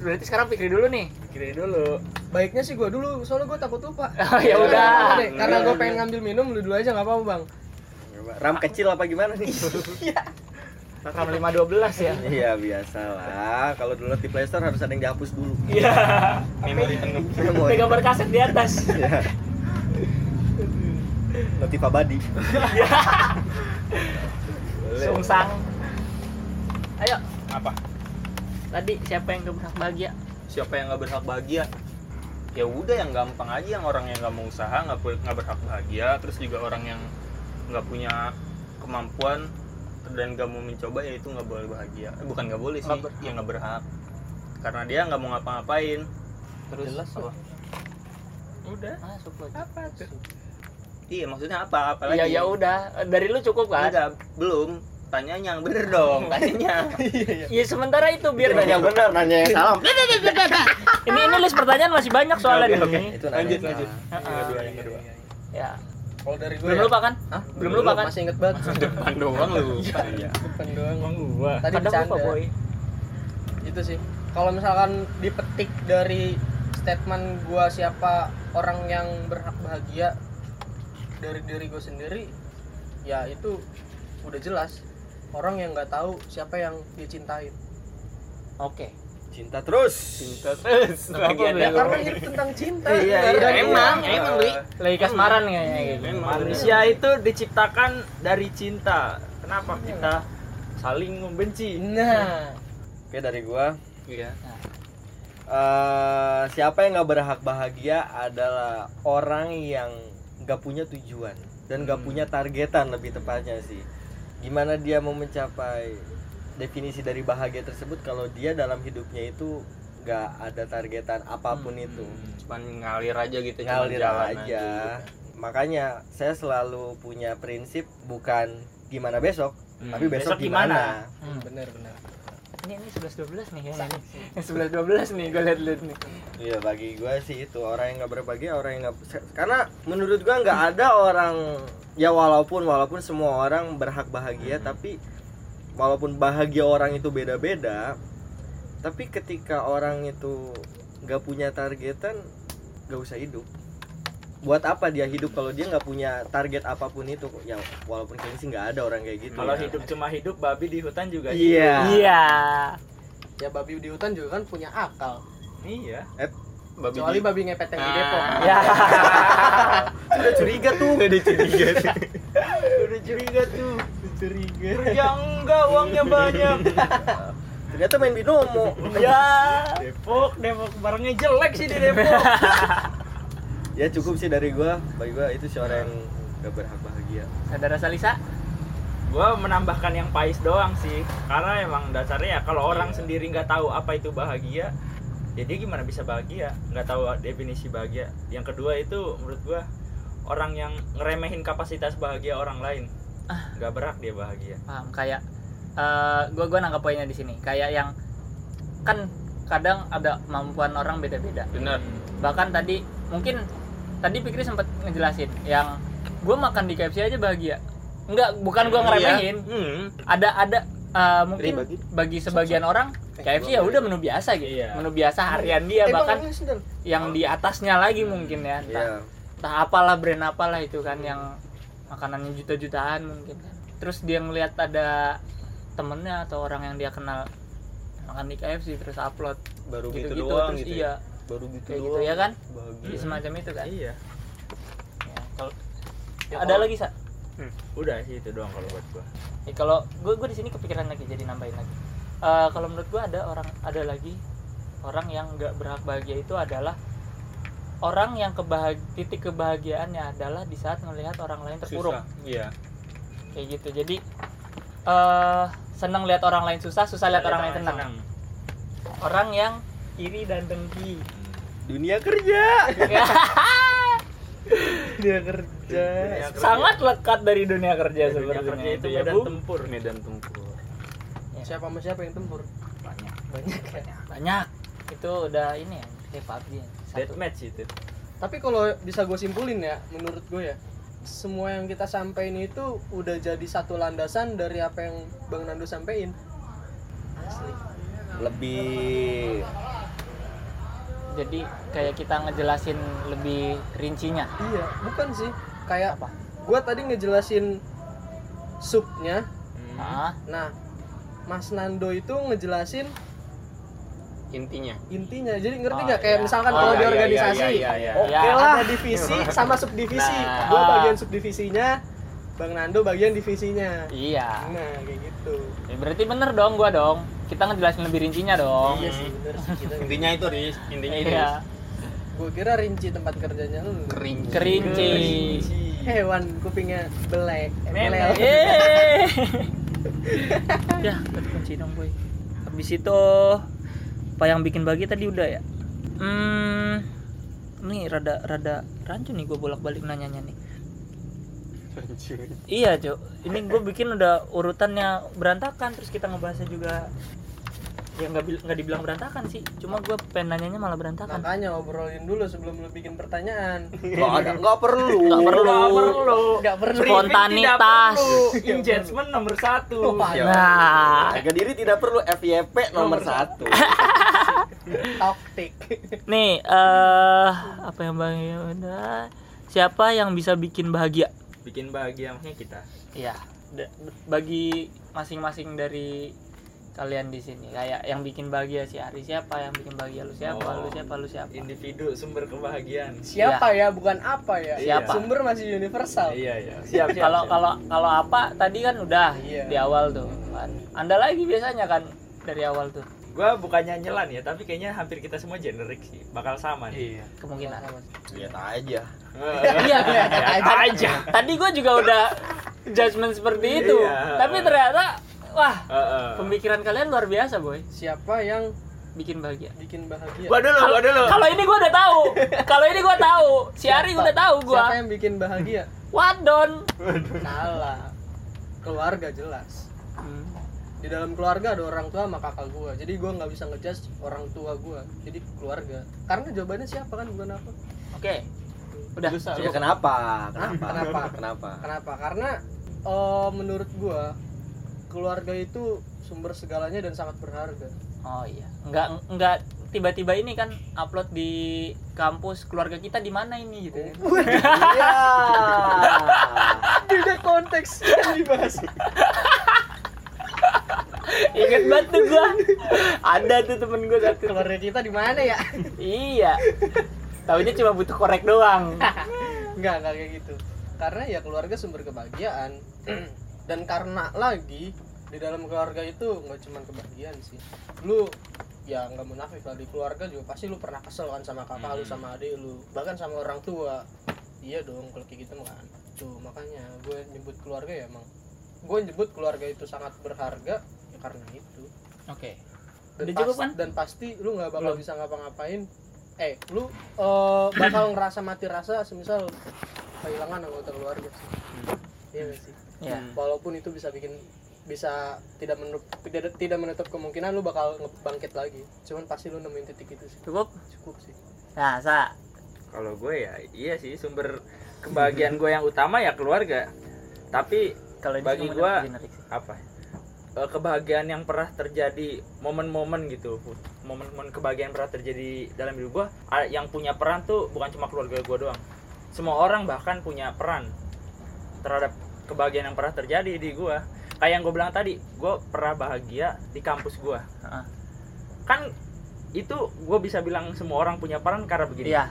Berarti sekarang pikir dulu nih. pikirin dulu baiknya sih gua dulu soalnya gua takut lupa Oh, ya udah. karena gua pengen ngambil minum lu dulu aja nggak apa-apa bang ram kecil apa gimana nih? Ram 512 ya. iya biasalah. Kalau dulu di Play Store harus ada yang dihapus dulu. Iya. memori penuh Ada gambar kaset di atas. Iya. Notif abadi Sungsang. Ayo, apa? Tadi siapa yang gak berhak bahagia? siapa yang nggak berhak bahagia? Ya udah yang gampang aja. Yang orang yang nggak mau usaha nggak nggak berhak bahagia. Terus juga orang yang nggak punya kemampuan dan nggak mau mencoba ya itu nggak boleh bahagia. Eh, bukan nggak boleh sih Nggak berhak. ya nggak berhak. Karena dia nggak mau ngapa-ngapain. Terus Jelas apa? udah. Masuk lagi. apa tuh? Iya maksudnya apa? Apa Ya lagi? ya udah, dari lu cukup kan? Enggak, belum. Tanyanya yang bener dong tanyanya Ya sementara itu biar nanya benar nanya yang salah. Ini ini list pertanyaan masih banyak soalnya Oke, nih. itu nanya lanjut yang lanjut. yang kedua yang kedua. Ya. Kalau dari gua Belum ya, lupa kan? Hah? Belum lupa kan? masih inget banget. Depan doang lu. Iya depan doang. Gua. Tadi Kadang lupa bercanda. boy. itu sih. Kalau misalkan dipetik dari statement gua siapa orang yang berhak bahagia dari diri gue sendiri ya itu udah jelas. Orang yang nggak tahu siapa yang dia cintain Oke. Cinta terus. Cinta terus. Lagi ya karena hidup tentang cinta. Iya, iya, dia- emang, Iya. emang Li. Lagi kasmaran kayaknya gitu. Memang. manusia itu diciptakan dari cinta. Kenapa kita saling membenci? Nah. Oke dari gua. Iya. Eh siapa yang nggak berhak bahagia adalah orang yang nggak punya tujuan dan nggak Hmm. punya targetan lebih tepatnya sih. Gimana dia mau mencapai definisi dari bahagia tersebut kalau dia dalam hidupnya itu nggak ada targetan apa pun itu cuman ngalir aja gitu cuman ngalir jalan aja. makanya saya selalu punya prinsip bukan gimana besok Hmm, tapi besok, besok gimana? gimana, Hmm. bener bener Ini ini 11 12 nih kayaknya nih. Yang 11 12 nih gue liat-liat nih. Iya bagi gue sih itu orang yang nggak berbahagia orang yang nggak karena menurut gua nggak ada orang ya walaupun walaupun semua orang berhak bahagia tapi walaupun bahagia orang itu beda-beda tapi ketika orang itu nggak punya targetan nggak usah hidup buat apa dia hidup kalau dia nggak punya target apa pun itu ya walaupun kayaknya sih nggak ada orang kayak gitu Kalau ya. hidup cuma hidup, babi di hutan juga iya Iya. ya babi di hutan juga kan punya akal. Iya. babi kecuali di- babi ngepet yang di Ah. Depok Ya. udah curiga tuh udah curiga udah curiga tuh curiga. Kerja enggak uangnya banyak. Ternyata main binomo. Ya. Depok, Depok. Barangnya jelek sih di Depok. ya cukup sih dari gua. Bagi gua itu sih orang yang gak berhak bahagia. Saudara Salisa? gua menambahkan yang pais doang sih. Karena emang dasarnya ya kalau orang sendiri nggak tahu apa itu bahagia ya dia gimana bisa bahagia? Nggak tahu definisi bahagia. Yang kedua itu menurut gua orang yang ngeremehin kapasitas bahagia orang lain nggak berhak dia bahagia. Paham kayak eh gua gua nangkap poinnya di sini. Kayak yang kan kadang ada kemampuan orang beda-beda. Benar. Bahkan tadi mungkin tadi Fikri sempat ngejelasin yang gue makan di KFC aja bahagia. Enggak bukan gue ngeremehin. Hmm. ada ada eh, mungkin Bagi. bagi sebagian orang KFC ya udah menu biasa gitu. Iya. menu biasa harian dia Eh, bahkan Bang, yang di atasnya lagi mungkin ya entah, Iya. entah apalah brand apalah itu kan yang makanannya juta-jutaan mungkin kan. Terus dia ngelihat ada temennya atau orang yang dia kenal makan di KFC terus upload. Baru gitu, gitu-gitu doang terus gitu iya. Ya baru gitu kayak doang. gitu ya kan? Bahagia. Jadi semacam itu kan? Iya. Ya, kalau Ya, ada kalau- lagi sa? Udah sih itu doang kalau buat gua. Ya, kalau gue gue di sini kepikiran lagi jadi nambahin lagi. Eh, kalau menurut gue ada orang ada lagi orang yang nggak berhak bahagia itu adalah orang yang kebahag titik kebahagiaannya adalah di saat melihat orang lain terpuruk Susah. Iya. kayak gitu. Jadi eh senang lihat orang lain susah, susah lihat orang lain senang. Orang yang iri dan dengki. dunia kerja Ya, dunia kerja sangat lekat dari dunia kerja Dunia sebenarnya kerja itu ya, medan tempur Medan tempur. siapa sama siapa yang tempur banyak banyak ya banyak itu udah ini ya kayak PUBG ya. Satu. deathmatch itu. Tapi kalau bisa gue simpulin ya menurut gue ya semua yang kita sampaikan itu udah jadi satu landasan dari apa yang bang Nando sampaikan. Asli. Lebih jadi kayak kita ngejelasin lebih rincinya. Iya bukan sih. Kayak Apa? gue tadi ngejelasin subnya. Ah nah Mas Nando itu ngejelasin Intinya. intinya jadi ngerti Oh, nggak kayak iya. misalkan Oh, kalau di iya, iya, organisasi iya, iya, iya. oke Ya. lah divisi sama subdivisi Nah. gue bagian subdivisinya bang Nando bagian divisinya iya nah kayak gitu Ya, berarti bener dong gua dong kita ngejelasin lebih rincinya dong iya sih bener sih kita Intinya itu, Riz. Intinya itu. Iya. gue kira rinci tempat kerjanya lu Kering. kerinci hewan kupingnya belek eh. Eh. ya kunci dong boy habis itu apa yang bikin bagi tadi udah ya? Hmm ini rada rada rancu nih gue bolak balik nanyanya nih. Iya cok ini gue bikin udah urutannya berantakan terus kita ngebahasnya juga ya nggak nggak dibilang berantakan sih. Cuma gue pengen nanyanya malah berantakan. Makanya obrolin dulu sebelum lu bikin pertanyaan. Nggak ada nggak perlu. nggak perlu. Nggak perlu. Nggak perlu. Spontanitas. engagement nomor satu. Wah, nah. Harga diri tidak perlu. FYP nomor satu taktik nih eh apa yang bang udah siapa yang bisa bikin bahagia? Bikin bahagia maksudnya kita. Iya, bagi masing-masing dari kalian di sini. Kayak yang bikin bahagia si Ari siapa yang bikin bahagia lu siapa lu Oh. siapa lu siapa. individu sumber kebahagiaan. Siapa ya bukan apa ya? Siapa? sumber masih universal. Iya iya. Siap kalau kalau kalau apa tadi kan udah Iya. di awal tuh kan. Anda lagi biasanya kan dari awal tuh gua bukannya nyelan ya tapi kayaknya hampir kita semua generik sih. Bakal sama nih. Iya. kemungkinan. Lihat aja. Iya Lihat aja. tadi gua juga udah judgement seperti itu. Iya. tapi ternyata wah Heeh. pemikiran kalian luar biasa boy. Siapa yang bikin bahagia. bikin bahagia? Gua dulu gua dulu. Kalau ini gua udah tahu. Kalau ini gua tahu. Si Ari Siapa? udah tahu siapa gua yang bikin bahagia? Wadon. Salah. Keluarga jelas di dalam keluarga ada orang tua sama kakak gua. Jadi gua nggak bisa ngejudge orang tua gua. Jadi keluarga. Karena jawabannya siapa kan bukan apa? Oke. Udah. Ya kenapa? Kenapa? Kenapa? kenapa? Kenapa? Karena eh, menurut gua keluarga itu sumber segalanya dan sangat berharga. Oh iya. Nggak nggak tiba-tiba ini kan upload di kampus keluarga kita di mana ini gitu ya. iya tidak konteks yang dibahas Ingat banget tuh gua. Ada tuh temen gua satu. keluarga kita di mana ya? Iya. Taunya cuma butuh korek doang. nggak nggak kayak gitu. Karena ya keluarga sumber kebahagiaan. Dan karena lagi di dalam keluarga itu nggak cuma kebahagiaan sih. Lu ya nggak munafik lah. Di keluarga juga pasti lu pernah kesel kan sama kakak lu sama adik lu. Bahkan sama orang tua. Iya dong kalau kayak gitu kan. Tuh makanya gue nyebut keluarga ya emang. Gue nyebut keluarga itu sangat berharga ya karena itu Oke. dan, Udah cukup pas- kan? dan pasti lu nggak bakal Belum. bisa ngapa-ngapain eh lu eh, bakal ngerasa mati rasa semisal kehilangan anggota keluarga sih iya nggak sih Ya. walaupun itu bisa bikin bisa tidak menutup tidak, tidak menutup kemungkinan lu bakal ngebangkit lagi cuman pasti lu nemuin titik itu sih Cukup? cukup sih Nah, sa. kalau gue ya iya sih sumber kebahagiaan gue yang utama ya keluarga tapi Kalau Bagi sih. apa eh, kebahagiaan yang pernah terjadi momen-momen gitu momen-momen kebahagiaan pernah terjadi dalam hidup gua ah, yang punya peran tuh bukan cuma keluarga gua doang semua orang bahkan punya peran terhadap kebahagiaan yang pernah terjadi di gua kayak yang gue bilang tadi gua pernah bahagia di kampus gua Heeh. kan itu gue bisa bilang semua orang punya peran karena begini Iya.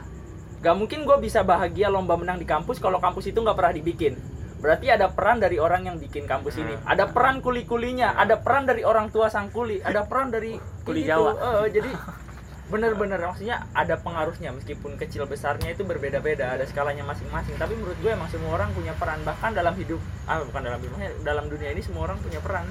Gak mungkin gue bisa bahagia lomba menang di kampus kalau kampus itu nggak pernah dibikin. Berarti ada peran dari orang yang bikin kampus ini. Ada peran kuli-kulinya ada peran dari orang tua sang kuli ada peran dari Kuli gitu. Jawa. Jadi bener-bener maksudnya ada pengaruhnya meskipun kecil besarnya itu berbeda-beda ada skalanya masing-masing. Tapi menurut gue emang semua orang punya peran. Bahkan dalam hidup ah bukan dalam hidup maksudnya dalam dunia ini semua orang punya peran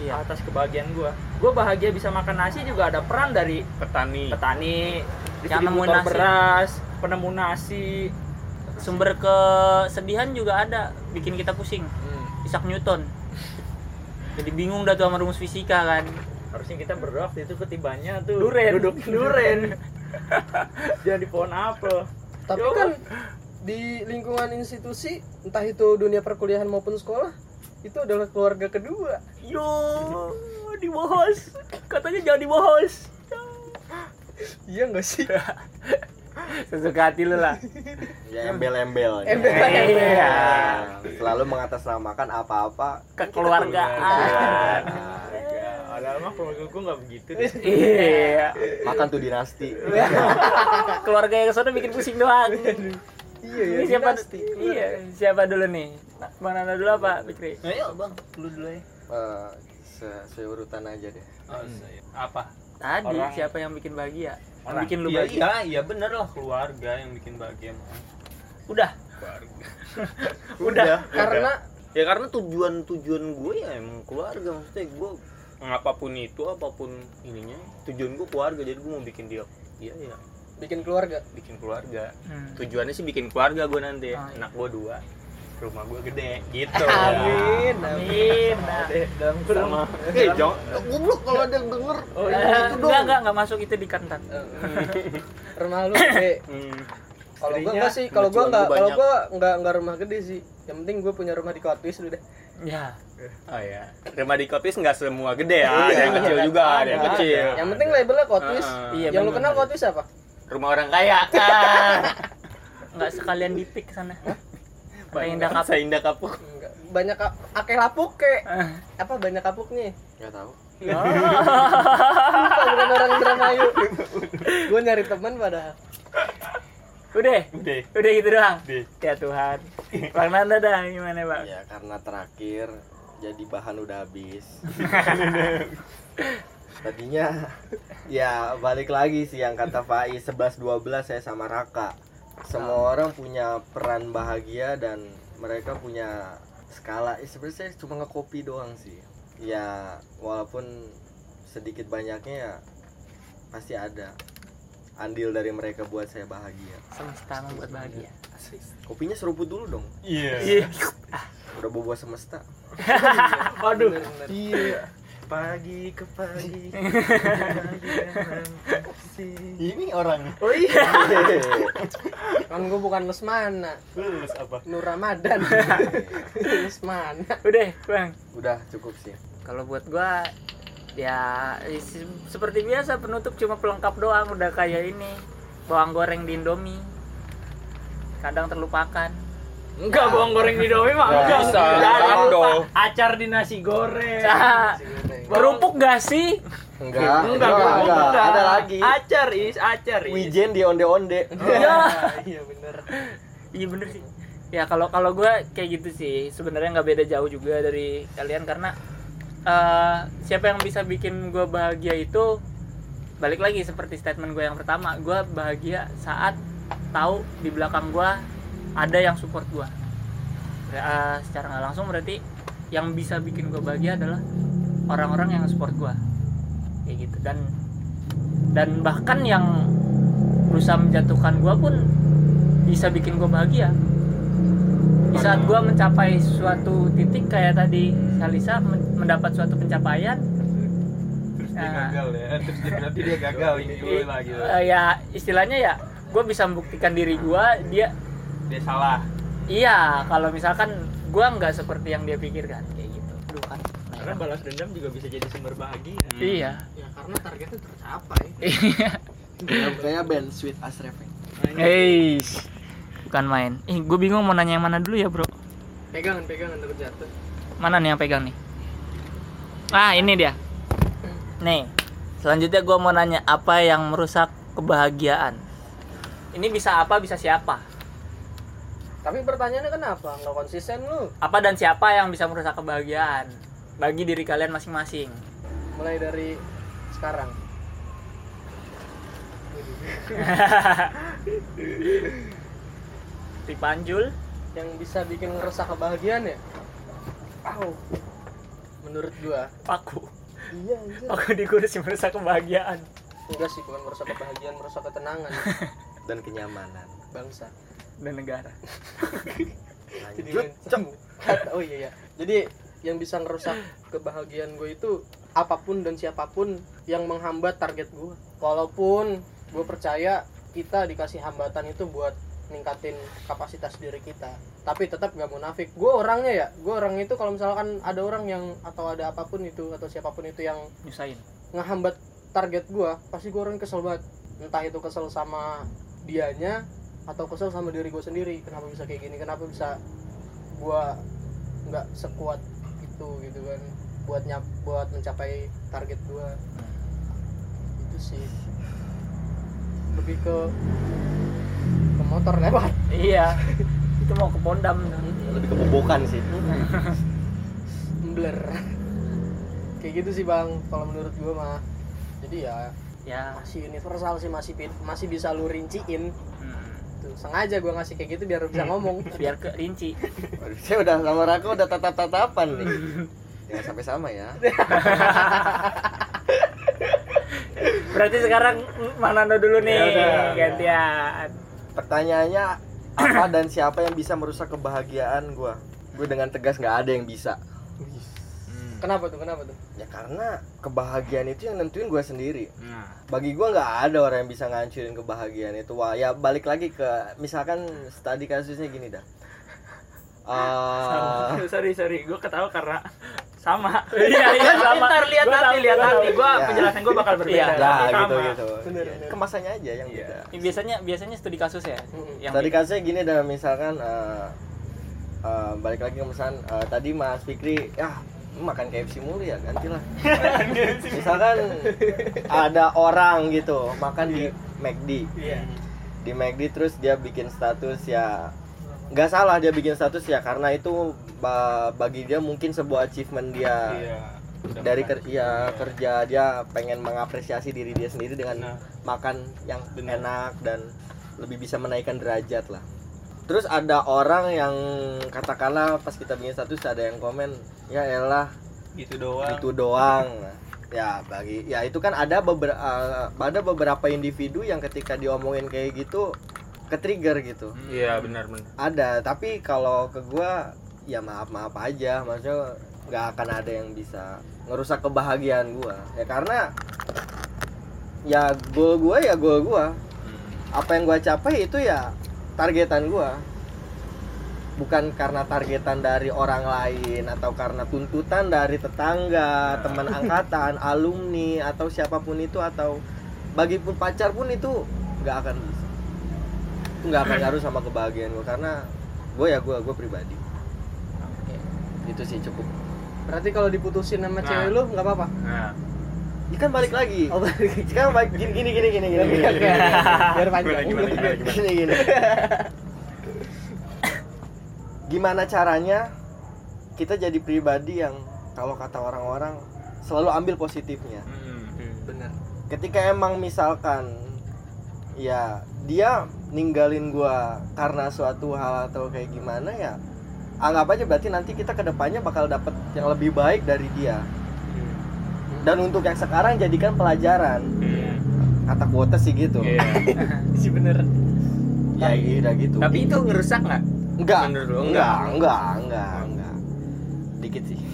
iya. atas kebahagiaan gue gue bahagia bisa makan nasi juga ada peran dari petani. petani distributor nasi. beras penemu nasi sumber kesedihan juga ada bikin kita pusing. Isaac Newton. Jadi bingung dah tuh sama rumus fisika kan? Harusnya kita berdoa waktu itu ketibanya tuh Duren. duduk duren. Jangan di pohon apel. Tapi Yo. kan di lingkungan institusi entah itu dunia perkuliahan maupun sekolah itu adalah keluarga kedua. Yo dibahas katanya jangan dibahas iya nggak sih sesuka hati lu lah. Ya embel-embel Embel- Iya. selalu mengatasnamakan apa-apa. Kekeluargaan. Ada mah keluarga gue nggak begitu deh. Iya. Makan tuh dinasti. Keluarga yang ke sana bikin pusing doang. Iya ya ini siapa dinasti. iya siapa dulu nih? Bang Nana dulu apa Fikri? Ayo bang. Lu dulu ya Eh, se- seurutan aja deh. Oh, saya. apa? Tadi Orang- siapa yang bikin bahagia Orang. bikin lu iya bahagia. iya iya bener lah. Keluarga yang bikin bahagia mah. udah. Keluarga. Udah karena ya karena tujuan tujuan gue ya emang keluarga. Maksudnya gue apa pun itu apa pun ininya tujuan gue keluarga. Jadi gue mau bikin dia iya ya bikin keluarga. Bikin keluarga. Hmm. tujuannya sih bikin keluarga gue nanti. Oh, iya. anak gue dua rumah gue gede gitu. Amin Amin. Nah, dalam sama. eh jangan goblok kalau ada yang denger. Oh eh, iya. itu dong. Enggak enggak enggak masuk itu di kantan. rumah lu gede Hmm. kalau gua Istrinya, enggak sih kalau gua mercuan enggak kalau gua enggak enggak rumah gede sih. Yang penting gua punya rumah di Kotwis udah Ya. oh ya rumah di kotis nggak semua gede ya. Ada Iya. yang kecil juga ada. yang Ada. kecil yang penting labelnya Kotwis Ah, iya, yang lu kenal Kotwis apa? Rumah orang kaya Enggak sekalian dipik ke sana. Kata indah kapuk. saya indah kapuk Enggak. banyak ka- akeh lapuk ke apa banyak kapuknya nggak tahu Lupa, bukan orang Indramayu gua nyari teman padahal Udah. udah Udah gitu doang. Udah. Ya Tuhan. Bang Nanda dah gimana, Bang? ya karena terakhir jadi bahan udah habis tadinya ya balik lagi sih yang kata Faiz 11 12 saya sama Raka semua orang punya peran bahagia dan mereka punya skala. Eh, sebenarnya saya cuma ngekopi doang sih. Ya walaupun sedikit banyaknya ya pasti ada andil dari mereka buat saya bahagia. Semesta membuat bahagia. kopinya seruput dulu dong. Iya. Iya. udah bobo semesta. Waduh. iya pagi ke pagi ini orang. Oh iya. kan gua bukan Lesmana lulus apa? Nur Ramadan. Lesmana Udah, Bang. udah cukup sih. Kalau buat gua ya se- seperti biasa penutup cuma pelengkap doang. Udah kayak ini bawang goreng di Indomie. Kadang terlupakan enggak bawang goreng di domi mah Nggak enggak. bisa, acar di nasi goreng. Ah, kerupuk gak sih? Enggak. Enggak enggak, enggak, enggak. ada lagi. Acar is acar is. Wijen di onde onde ya iya bener. Iya bener sih. Ya kalau kalau gue kayak gitu sih. Sebenarnya nggak beda jauh juga dari kalian karena eh, siapa yang bisa bikin gue bahagia itu balik lagi seperti statement gue yang pertama. Gue bahagia saat tahu di belakang gue ada yang support gue Eh, secara nggak langsung berarti yang bisa bikin gue bahagia adalah orang-orang yang support gue kayak gitu. Dan dan bahkan yang berusaha menjatuhkan gue pun bisa bikin gue bahagia. Di saat gue mencapai suatu titik kayak tadi Salisa men- mendapat suatu pencapaian terus dia Ah. gagal ya. Terus dia berarti dia gagal ini gue lagi. Eh, ya istilahnya ya gue bisa membuktikan diri gue dia dia salah iya kalau misalkan gue nggak seperti yang dia pikirkan kayak gitu Aduh kan karena balas dendam juga bisa jadi sumber bahagia iya ya karena targetnya tercapai kayak band Sweet As Refeng Hei, bukan main. Ih, gue bingung mau nanya yang mana dulu ya, bro. pegangan pegangan takut jatuh Mana nih yang pegang nih? Ah, ini dia. Nih, selanjutnya gue mau nanya apa yang merusak kebahagiaan. Ini bisa apa, bisa siapa? Tapi pertanyaannya kenapa? Nggak konsisten lu. Apa dan siapa yang bisa merusak kebahagiaan bagi diri kalian masing-masing? Mulai dari sekarang. Dipanjul yang bisa bikin ngerusak kebahagiaan ya? Au. menurut gua. Paku iya anjir. Paku di kursi merusak kebahagiaan. Enggak sih bukan merusak kebahagiaan merusak ketenangan. Dan kenyamanan. Bangsa dan negara. Jadi oh iya iya. Jadi yang bisa ngerusak kebahagiaan gue itu apa pun dan siapa pun yang menghambat target gue walaupun gue percaya kita dikasih hambatan itu buat ningkatin kapasitas diri kita. Tapi tetap gak munafik. Gue orangnya ya gue orang itu kalau misalkan ada orang yang atau ada apa pun itu atau siapa pun itu yang nyusahin. ngehambat target gua pasti gua orang kesel banget. Entah itu kesel sama dianya atau kesel sama diri gue sendiri kenapa bisa kayak gini? Kenapa bisa gua nggak sekuat itu gitu kan? Buat nyap buat mencapai target gua. Itu sih. Lebih ke ke motor lewat. Iya. Itu mau ke pondam. Lebih kebobokan sih. Blur kayak gitu sih bang kalau menurut gua mah. Jadi ya ya. masih universal sih masih masih bisa lu rinciin hmm, tuh sengaja gua ngasih kayak gitu biar lu bisa ngomong. Biar ke rinci Waduh, saya udah sama Raka udah tatap-tatapan nih. Jangan sampai sama ya. Berarti sekarang Manando dulu nih Ya udah. gantian. Pertanyaannya apa dan siapa yang bisa merusak kebahagiaan gua? Gue dengan tegas nggak ada yang bisa kenapa tuh kenapa tuh ya karena kebahagiaan itu yang nentuin gua sendiri Nah, bagi gua nggak ada orang yang bisa ngancurin kebahagiaan itu wah ya balik lagi ke misalkan tadi kasusnya gini dah Eh, sorry sorry, gue ketawa karena sama. Iya, iya, sama. Ntar lihat Gua nanti, tahu, lihat nanti. Gue Ya. penjelasan gue bakal berbeda. Iya. tapi nah sama. gitu gitu Bener, Ya, bener. kemasannya aja yang Iya. beda Ini biasanya biasanya studi kasus ya Mm-mm. yang tadi kasusnya gini dah misalkan eh, eh, balik lagi ke misalkan eh, tadi Mas Fikri ya makan KFC mulu ya gantilah. Misalkan ada orang gitu makan di McD iya. Di McD terus dia bikin status ya nggak salah dia bikin status ya karena itu ba- bagi dia mungkin sebuah achievement dia. Iya. dari ker ya, kerja dia pengen mengapresiasi diri dia sendiri dengan Nah. makan yang Benar. enak dan lebih bisa menaikkan derajat lah terus ada orang yang katakanlah pas kita bikin status ada yang komen ya elah Gitu doang. itu doang. Ya bagi ya itu kan ada beberapa ada beberapa individu yang ketika diomongin kayak gitu ke trigger gitu Iya, benar benar. ada tapi kalau ke gua ya maaf maaf aja maksudnya nggak akan ada yang bisa ngerusak kebahagiaan gua. Ya karena ya goal gua ya goal gua. Apa yang gua capai itu ya targetan gua bukan karena targetan dari orang lain atau karena tuntutan dari tetangga, teman angkatan, alumni atau siapa pun itu atau bagi pun pacar pun itu nggak akan bisa. Itu nggak akan ngaruh sama kebahagiaan gue karena gue ya gue gue pribadi. Itu sih cukup. berarti kalau diputusin sama Nah. cewek lu nggak apa-apa Nah, Ini kan balik lagi. oh balik Sekarang balik gini gini gini gini gini. Gini. oke, oke. biar panjang Gimana, gimana, gimana? gini gini. Gimana caranya kita jadi pribadi yang kalau kata orang-orang selalu ambil positifnya. mm, bener Ketika emang misalkan ya dia ninggalin gua karena suatu hal atau kayak gimana ya anggap aja berarti nanti kita ke depannya bakal dapet yang lebih baik dari dia dan untuk yang sekarang jadikan pelajaran. Mm. kata kuota sih gitu. Iya. sih bener. Ya iya gitu. Tapi itu ngerusak nggak? Enggak enggak enggak? enggak enggak enggak dikit sih.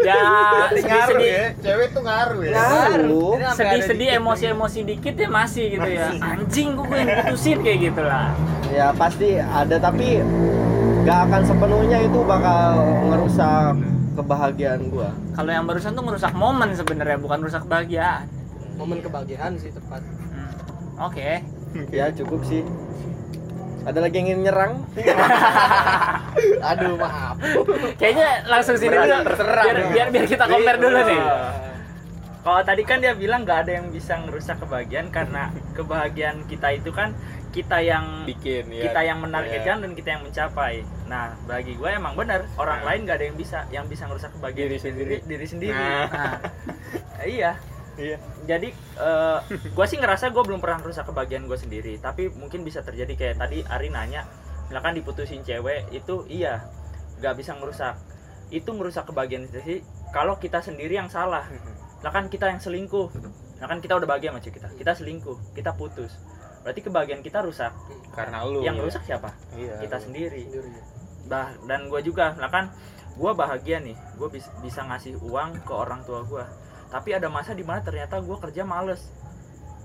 Ya sedih-sedih cewek tuh ngaruh ya. Ngaruh. sedih-sedih emosi-emosi dikit ya masih gitu ya. Anjing gue yang putusin kayak gitu lah. Ya pasti ada. Tapi nggak akan sepenuhnya itu bakal ngerusak kebahagiaan gua. Kalau yang barusan tuh ngerusak momen sebenarnya bukan rusak kebahagiaan. Momen kebahagiaan sih tepat. Hmm, oke. Ya cukup sih. Ada lagi yang ingin nyerang? Aduh maaf. Kayaknya langsung sini dulu. biar, biar biar kita compare dulu nih. Kalau tadi kan dia bilang nggak ada yang bisa ngerusak kebahagiaan karena kebahagiaan kita itu kan kita yang bikin ya kita yang menargetkan Iya. dan kita yang mencapai. Nah, bagi gue emang benar orang Nah. lain gak ada yang bisa, yang bisa ngerusak kebahagiaan Diri sendiri. diri sendiri. Nah. Nah, iya. iya Jadi eh gue sih ngerasa gue belum pernah merusak kebahagiaan gue sendiri, tapi mungkin bisa terjadi kayak tadi Ari nanya, misalkan diputusin cewek itu iya, gak bisa ngerusak. Itu merusak kebahagiaan sendiri kalau kita sendiri yang salah. Misalkan kita yang selingkuh, misalkan kita udah bahagia sama cewek kita, kita selingkuh, kita putus. Berarti kebahagiaan kita rusak. karena lu yang ya. rusak siapa? iya kita lu. sendiri Sendiri. bah dan gue juga lah kan gue bahagia nih gue bisa, bisa ngasih uang ke orang tua gue tapi ada masa di mana ternyata gue kerja males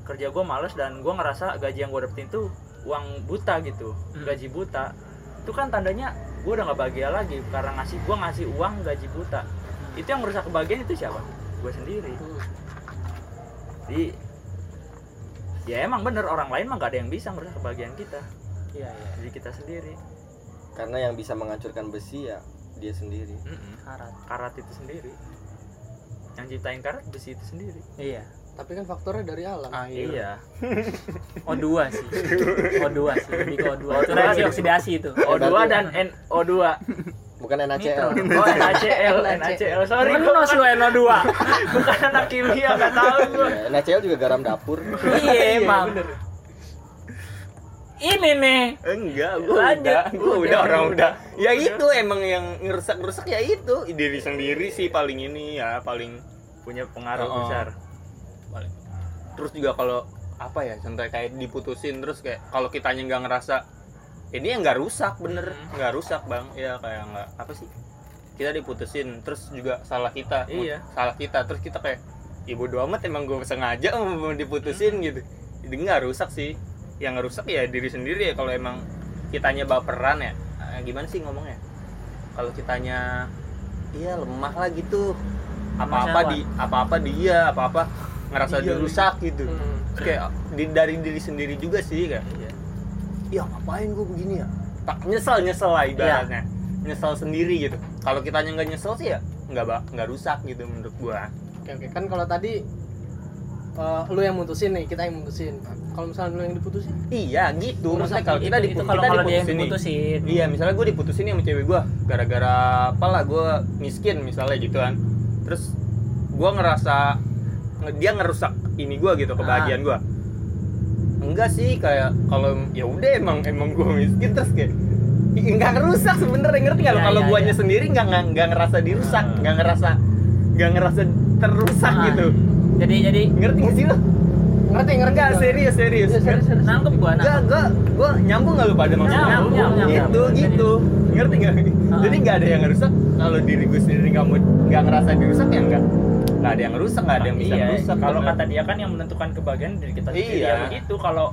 kerja gue males dan gue ngerasa gaji yang gue dapetin tuh uang buta gitu Hmm. gaji buta itu kan tandanya gue udah gak bahagia lagi karena ngasih gue ngasih uang gaji buta itu yang merusak kebahagiaan itu siapa gue sendiri Hmm. jadi ya emang bener orang lain mah gak ada yang bisa merusak kebahagiaan kita. Iya iya. Jadi kita sendiri. Karena yang bisa menghancurkan besi ya dia sendiri. Mm-mm. karat. Karat. Itu sendiri. Yang ciptain karat besi itu sendiri. Iya. Tapi kan faktornya dari alam. Iya. O2 sih. O2 sih lebih ke O2 itu O2 reaksi sih. oksidasi itu. O2 berarti- dan NO2 bukan NaCl Nitro. oh NaCl NaCl sorry Kan gua nos lu NO2 bukan anak kimia nggak tahu gua. NaCl juga garam dapur. Iya emang. ini nih. Enggak gua Lanjut. udah. Gua udah orang udah. Ya itu emang yang ngerusak ngerusak ya itu. Diri sendiri sih paling ini ya paling punya pengaruh Oh. besar. Paling terus juga kalau apa ya contoh kayak diputusin terus kayak kalau kitanya nggak ngerasa ini yang nggak rusak bener. Hmm. nggak rusak bang. Ya kayak nggak apa sih? Kita diputusin terus juga salah kita. Iya. salah kita terus kita kayak ibu doa amat emang gue sengaja mau diputusin gitu. Jadi nggak rusak sih. Yang rusak ya diri sendiri ya kalau emang kitanya baperan ya. Ah, gimana sih ngomongnya? Kalau kitanya iya lemah lah gitu. Apa-apa Masalah. di apa-apa dia apa-apa ngerasa Iya, dirusak gitu. Hmm. Kayak di, dari diri sendiri juga sih kayak iya ya ngapain gue begini ya? Tak nyesel nyesel lah ibaratnya. Nyesel sendiri gitu. Kalau kitanya nggak nyesel sih ya nggak nggak rusak gitu menurut gua. Oke oke. Kan kalau tadi eh, lu yang mutusin nih kita yang mutusin. Kalau misalnya lu yang diputusin? Iya gitu. Maksudnya kalau kita dipu- kalau kita kalau dia yang diputusin nih. diputusin. Iya misalnya gue diputusin sama cewek gue gara-gara apalah gue miskin misalnya gitu kan. Terus gue ngerasa nge- dia ngerusak ini gue gitu kebahagiaan gue enggak sih kayak kalau ya udah emang emang gue miskin terus kayak "Ih, nggak ngerusak sebenernya ngerti nggak? Iya, kalau iya, guanya iya. sendiri nggak nggak nggak ngerasa dirusak Ah. nggak ngerasa nggak ngerasa terusak Ah. gitu jadi jadi ngerti nggak sih lo ngerti ngerti enggak gua. serius serius Iya, serius, serius. nangkep gua Enggak, nangkep gua gua nyambung gak lu pada maksudnya? Nyambung, nyambung, gitu, nyambung. gitu. Ngerti gak? Ah. Jadi nggak ada yang ngerusak. Kalau diri gue sendiri nggak mau nggak ngerasa dirusak ya enggak. Nggak ada yang ngerusak, nggak ada yang bisa iya, ngerusak. kalau kata dia kan yang menentukan kebahagiaan diri kita sendiri Iya. ya begitu kalau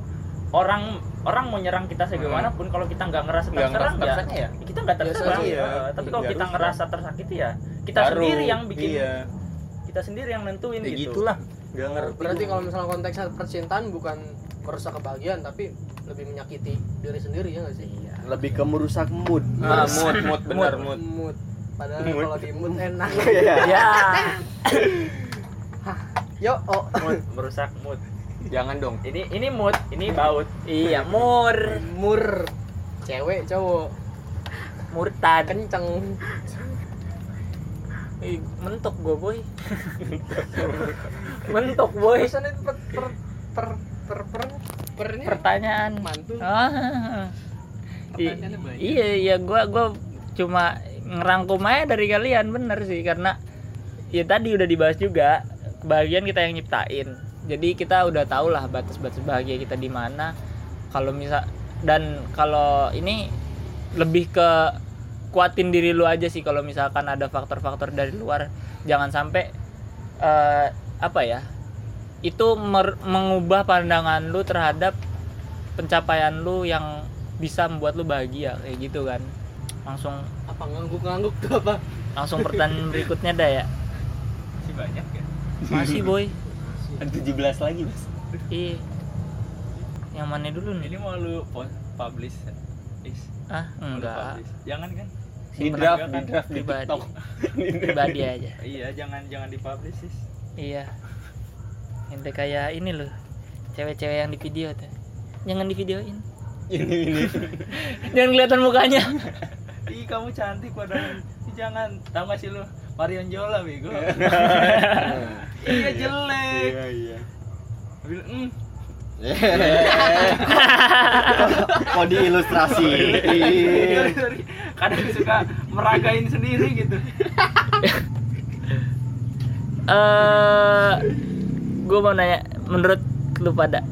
orang orang mau nyerang kita sebagaimanapun kalau kita nggak ngerasa Nggak terserang ngerasa ya, ya. kita nggak terserang Iya. Eh, tapi kalau kita rusak. ngerasa tersakiti ya kita Baru, sendiri yang bikin Iya. kita sendiri yang nentuin Ya gitu gitulah. Ngerti. berarti kalau misalnya konteksnya percintaan bukan merusak kebahagiaan tapi lebih menyakiti diri sendiri ya nggak sih iya lebih ke merusak mood Ah, mood, mood, benar mood. mood padahal kalau di mood enak. Iya. ya. Yo oh mood merusak mood. Jangan dong. ini ini mood ini baut. Iya mur. Mur. Cewek cowok. Murtad. Kenceng. Ih, mentok gua boy. Mentok boy. Itu per per per per per pernya? Pertanyaan. Mantul. Ah. I- Pertanyaannya banyak. iya iya gua gua cuma ngerangkum aja dari kalian bener sih. Karena ya tadi udah dibahas juga kebahagiaan kita yang nyiptain. Jadi kita udah tau lah batas-batas bahagia kita di mana. Kalau misal dan kalau ini lebih ke kuatin diri lu aja sih kalau misalkan ada faktor-faktor dari luar. Jangan sampai eh, apa ya itu mengubah pandangan lu terhadap pencapaian lu yang bisa membuat lu bahagia kayak gitu kan langsung apa ngangguk-ngangguk tuh apa? langsung pertanyaan berikutnya dah ya. Masih banyak ya. masih boy. Ada 17 lagi, Mas. iya. Yang mana dulu ini nih mau lu publish is. Ah enggak. publish. jangan kan? Di draft, aja. di kan. draft di Pribadi. TikTok. Di pribadi aja. Iya jangan jangan dipublish is. Iya. Ente kayak ini loh. Cewek-cewek yang di video tuh. Jangan di videoin ini ini. Jangan kelihatan mukanya ih kamu cantik padahal jangan. Tahu gak sih lu? Marion Jola bego. Iya. Jelek. iya iya. Bilang, "Hmm, Kok diilustrasi? kadang suka meragain sendiri gitu. Eh gue mau nanya menurut lu pada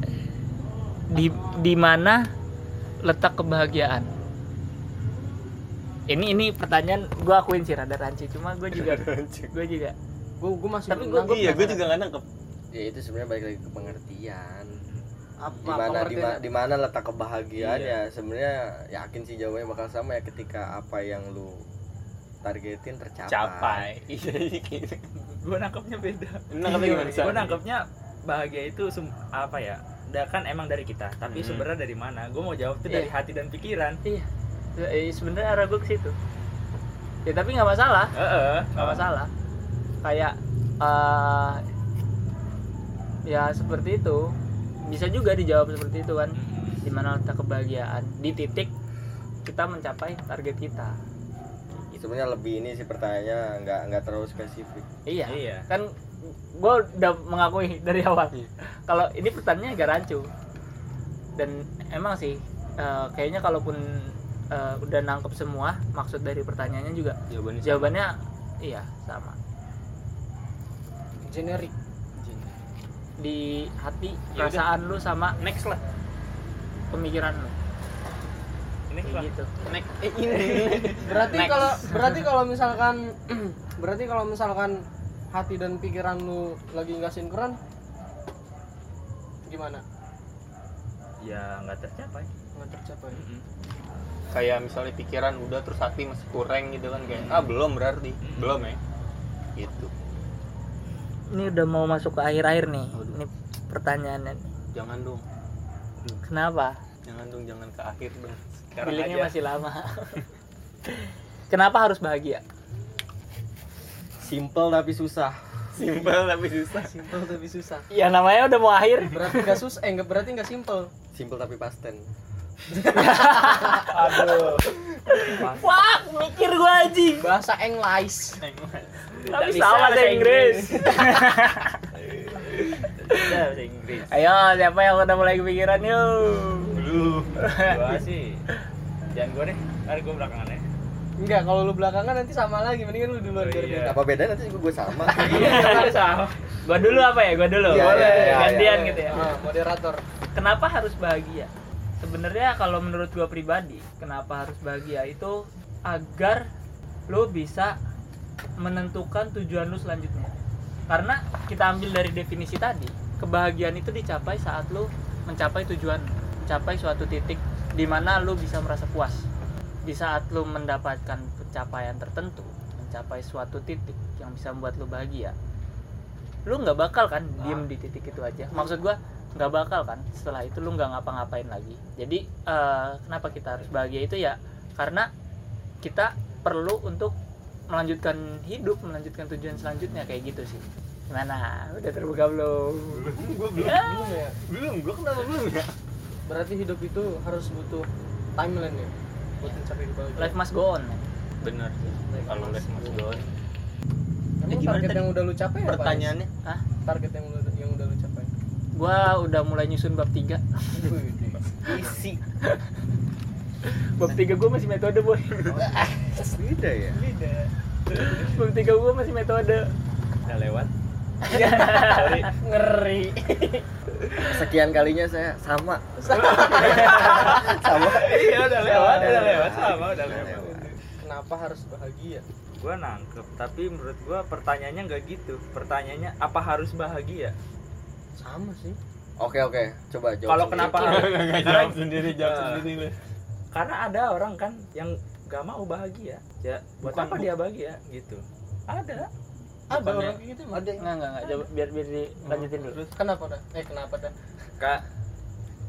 di di mana letak kebahagiaan ini ini pertanyaan gue akuin sih rada rancu. Cuma gue juga gue juga gue gue masih Tapi gua- nangkep iya gue juga nggak nangkep. Ya itu sebenarnya balik lagi ke pengertian. apa Di mana di, mana letak kebahagiaan Iya. ya sebenarnya yakin sih jawabannya bakal sama ya ketika apa yang lu targetin tercapai. capai. Iya gitu gue nangkepnya beda. Nangkepnya gimana gue nangkepnya bahagia itu apa ya? Kan emang dari kita tapi Mhm. sumbernya dari mana? Gue mau jawab tuh dari Iya. hati dan pikiran. Iya Eh, sebenarnya arah gue ke situ. Ya tapi nggak masalah. Heeh, nggak masalah. Kayak eh ya seperti itu. Bisa juga dijawab seperti itu kan. Mhm. di mana letak kebahagiaan. Di titik kita mencapai target kita. Sebenarnya lebih ini sih pertanyaannya nggak nggak terlalu spesifik. iya. Iya. Kan gue udah mengakui dari awal. Iya. kalau ini pertanyaannya agak rancu. Dan emang sih eh, kayaknya kalaupun eh, udah nangkep semua maksud dari pertanyaannya juga jawabannya sama. jawabannya iya sama. Generik. Di hati Ya udah. perasaan lu sama next lah. pemikiran lu. Kayak lah. gitu. Next. Berarti Next. kalau berarti kalau misalkan berarti kalau misalkan hati dan pikiran lu lagi nggak sinkron gimana? Ya nggak tercapai. Nggak tercapai. Mhm. Kayak misalnya pikiran udah terus hati masih kurang gitu kan kayak ah belum berarti. Hmm. belum ya. Gitu. Ini udah mau masuk ke akhir-akhir nih. Waduh. ini pertanyaannya. Nih. jangan dong kenapa? Jangan dong jangan ke akhir dong Sekarang aja. masih lama. Kenapa harus bahagia? Simple tapi susah. simpel tapi susah. Simple tapi susah. Ya namanya udah mau akhir. Berarti nggak susah eh berarti nggak simple. Simple tapi pasten. Aduh. Wah mikir gua aja bahasa English. Tapi sama bahasa Inggris. Bahasa Inggris. Ayo siapa yang udah mulai kepikiran yuk? Belum gua sih. Jangan gua deh. Ntar gua belakangan ya. Enggak kalau lu belakangan nanti sama lagi. Mendingan lu duluan Oh, iya. beda. Apa bedanya nanti juga gue sama. iya sama. gua dulu apa ya? Gua dulu. Iya, boleh. iya, iya, gantian iya. gitu ya. Ah, moderator. Kenapa harus bahagia sebenarnya kalau menurut gua pribadi kenapa harus bahagia itu agar lo bisa menentukan tujuan lu selanjutnya. Karena kita ambil dari definisi tadi kebahagiaan itu dicapai saat lo mencapai tujuan mencapai suatu titik di mana lo bisa merasa puas. Di saat lo mendapatkan pencapaian tertentu mencapai suatu titik yang bisa membuat lo bahagia lu nggak bakal kan diem di titik itu aja. Maksud gua nggak bakal kan. Setelah itu lu nggak ngapa-ngapain lagi. Jadi eh, kenapa kita harus bahagia itu ya karena kita perlu untuk melanjutkan hidup melanjutkan tujuan selanjutnya kayak gitu sih. Gimana? Udah terbuka belum? Gue belum. Belum ya? Belum gue kenapa belum ya? Berarti hidup itu harus butuh timeline ya? Buat mencapai kebahagiaan. Life must go on. Benar kalau les mas Don Emang gimana target tadi? yang udah lu capai apa? pertanyaannya? Hah? target yang udah yang udah lu capai gua udah mulai nyusun bab 3 Isi. bab 3 gua masih metode boy. Beda ya. bab 3 gua masih metode. Udah lewat? Ngeri. Sekian kalinya saya sama. sama. iya udah lewat udah lewat sama udah lewat. Kenapa harus bahagia? Gua nangkep tapi menurut gua pertanyaannya nggak gitu. Pertanyaannya apa harus bahagia sama sih. Oke oke, coba jawab. kalau kenapa? Nggak, nggak, nggak, jawab sendiri jawab Nah. sendiri karena ada orang kan yang gak mau bahagia. Ya buat Bukan, apa bu- dia bahagia gitu. Ada. Ada Bukannya- orang kayak gitu emang? enggak enggak enggak coba biar biar dilanjutin dulu. Kenapa dah? Eh kenapa dah? Kak.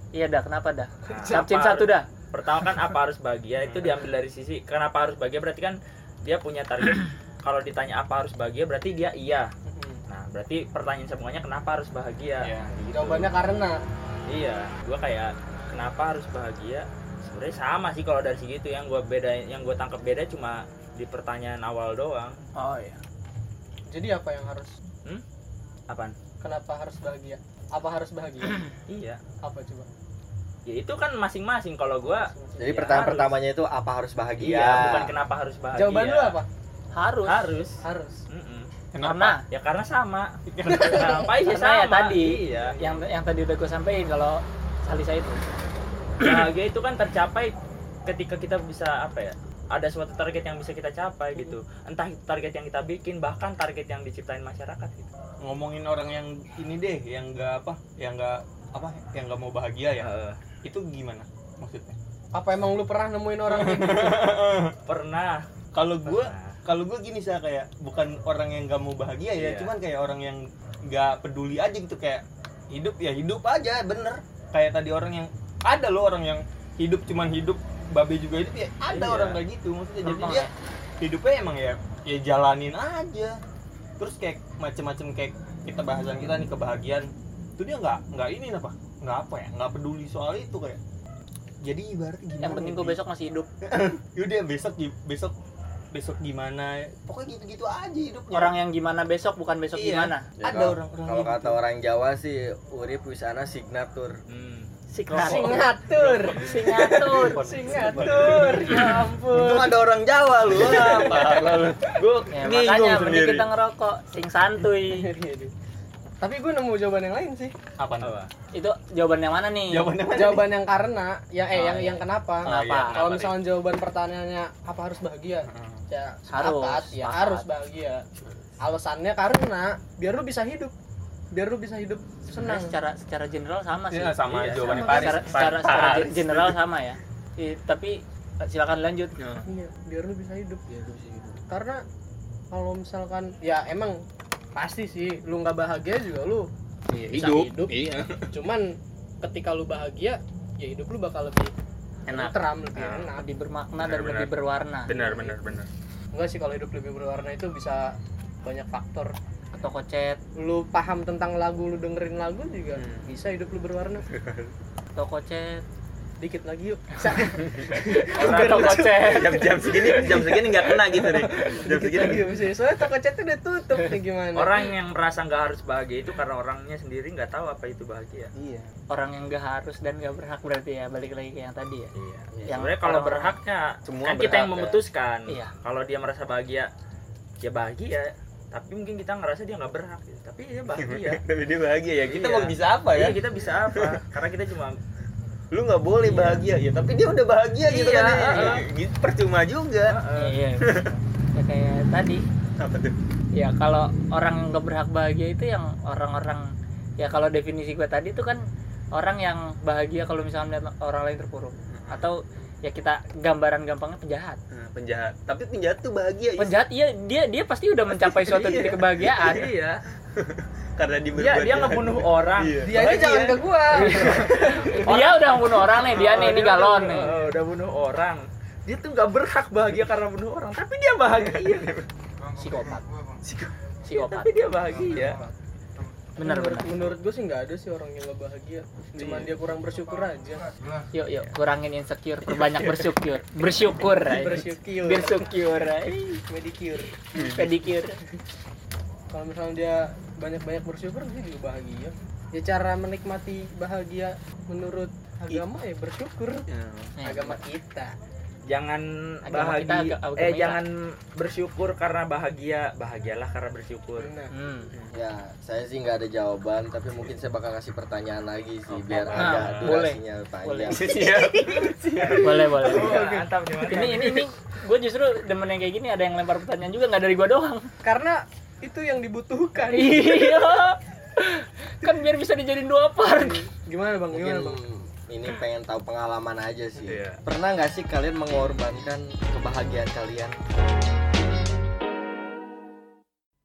Iya dah kenapa dah? Capcin satu dah. pertama kan apa harus bahagia itu diambil dari sisi kenapa harus bahagia berarti kan dia punya target. Kalau ditanya apa harus bahagia berarti dia iya berarti pertanyaan semuanya kenapa harus bahagia? Iya. Nah, gitu. jawabannya karena. Iya. Gua kayak kenapa harus bahagia? Sebenarnya sama sih kalau dari segi itu. Yang gue beda yang gue tangkap beda cuma di pertanyaan awal doang. Oh iya. Jadi apa yang harus? Apaan? Kenapa harus bahagia? Apa harus bahagia? Iya. Apa coba? Ya itu kan masing-masing. Kalau gue Jadi Ya, pertanyaan harus. pertamanya itu apa harus bahagia? iya bukan kenapa harus bahagia. Jawaban lu apa? Harus. Harus. Harus Mm-mm. karena ya karena sama. Kenapa sih ya sama tadi. iya. yang yang tadi udah gue sampaikan kalau Salisa itu. Bahagia itu kan tercapai ketika kita bisa apa ya ada suatu target yang bisa kita capai gitu. Entah target yang kita bikin bahkan target yang diciptain masyarakat gitu. Ngomongin orang yang ini deh yang enggak apa yang enggak apa yang enggak mau bahagia ya. Eh, itu gimana maksudnya? Apa emang lu pernah nemuin orang kayak gitu? Pernah. Kalau gue pernah. Kalau gue gini saya kayak bukan orang yang nggak mau bahagia ya Iya. cuman kayak orang yang nggak peduli aja gitu kayak hidup ya hidup aja bener. Kayak tadi orang yang ada loh orang yang hidup cuman hidup babe juga hidup ya ada Iya. orang kayak gitu maksudnya. Jadi dia hidupnya emang ya ya jalanin aja. Terus kayak macem-macem kayak kita bahasan kita nih kebahagiaan itu dia nggak nggak ini apa? Nggak apa ya? Nggak peduli soal itu kayak. Jadi ibaratnya gimana yang penting ya, gue besok masih hidup. Yaudah besok besok besok gimana pokoknya gitu-gitu aja hidupnya orang yang gimana besok bukan besok Iya. gimana Ya, Ada kalau- orang-orang Kalau gitu. kata orang Jawa sih urip wisana signatur. Hmm. Signatur singatur Singatur singatur ya ampun Untung ada orang Jawa lu. Apa lu? gue ya, makanya mending kita ngerokok sing santuy tapi gue nemu jawaban yang lain sih apa nih? apa itu jawaban yang mana nih jawabannya mana jawaban yang karena ya eh Oh, yang iya. yang kenapa Oh, Kenapa? iya, kalau misalnya jawaban pertanyaannya apa harus bahagia nih? Ya Harus, sepakat. Ya sepakat. harus bahagia. Alasannya karena biar lu bisa hidup. Biar lu bisa hidup senang. secara secara general sama sih. Iya, sama Iya, jawabannya sama. Paris secara secara, secara general sama ya. Ih, tapi silakan lanjut. Iya. Biar lu bisa hidup. Karena kalau misalkan ya emang pasti sih lu nggak bahagia juga lu bisa hidup, iya. Cuman ketika lu bahagia ya hidup lu bakal lebih enak. Teram lebih Ah. enak lebih bermakna dan Benar-benar. lebih berwarna. Benar benar benar. Enggak sih kalau hidup lebih berwarna itu bisa banyak faktor. Atau kocet. Lu paham tentang lagu lu dengerin lagu juga Hmm. bisa hidup lu berwarna. Atau kocet dikit lagi yuk. Kocet jam jam segini jam segini nggak kena gitu nih. Jam dikit lagi yuk bisa soalnya toko chat udah tutup nih gimana? Orang yang merasa nggak harus bahagia itu karena orangnya sendiri nggak tahu apa itu bahagia. Iya. Orang yang gak harus dan gak berhak berarti ya balik lagi ke yang tadi ya. Iya. Yang sebenarnya kalau berhaknya Semua kan kita yang ya. memutuskan. Iya. kalau dia merasa bahagia ya bahagia. Tapi mungkin kita ngerasa dia nggak berhak gitu. tapi dia bahagia. Tapi dia bahagia ya kita Iya. mau bisa apa ya? Iya, kita bisa apa? Karena kita cuma lu nggak boleh Iya. bahagia. Ya tapi dia udah bahagia gitu Iya, kan ya. iya. gitu percuma juga. Eh, iya. Ya kayak tadi. Apa tuh? Ya kalau orang yang gak berhak bahagia itu yang orang-orang ya kalau definisi gue tadi itu kan orang yang bahagia kalau misalnya melihat orang lain terpuruk. Atau ya kita gambaran gampangnya penjahat. Nah, penjahat. Tapi penjahat tuh bahagia penjahat iya dia dia pasti udah mencapai suatu titik kebahagiaan. Iya. Karena dia dia berbuat dia jahat. ngebunuh orang. Iya. dia aja Bahagia. jangan ke gua. Dia udah membunuh orang nih dia nih ini galon nih. Oh, udah bunuh orang. Dia tuh nggak berhak bahagia karena bunuh orang tapi dia bahagia. Psikopat Iya, psikopat tapi dia bahagia benar menurut, benar. menurut gua sih nggak ada sih orang yang gak bahagia. Cuman dia kurang bersyukur aja. Yuk yuk kurangin insecure perbanyak bersyukur. Bersyukur bersyukur. Bersyukur ay. medicure. Pedicure kalau misalnya dia banyak-banyak bersyukur dia juga bahagia. Ya cara menikmati bahagia menurut agama ya bersyukur. Ya. agama kita jangan Agama kita bahagia eh kita. jangan bersyukur karena bahagia. Bahagialah karena bersyukur. Nah hmm. Ya, saya sih nggak ada jawaban, tapi mungkin saya bakal kasih pertanyaan lagi sih biar Nah, ada boleh. durasinya Boleh. panjang. boleh. Boleh Oh, mantap nih mantap. ini ini ini gue justru demen yang kayak gini ada yang lempar pertanyaan juga nggak dari gue doang. Karena itu yang dibutuhkan. Iya. Kan biar bisa dijadiin dua part. Gimana bang? Gimana Mungkin bang ini pengen tahu pengalaman aja sih. Iya. Pernah nggak sih kalian mengorbankan kebahagiaan kalian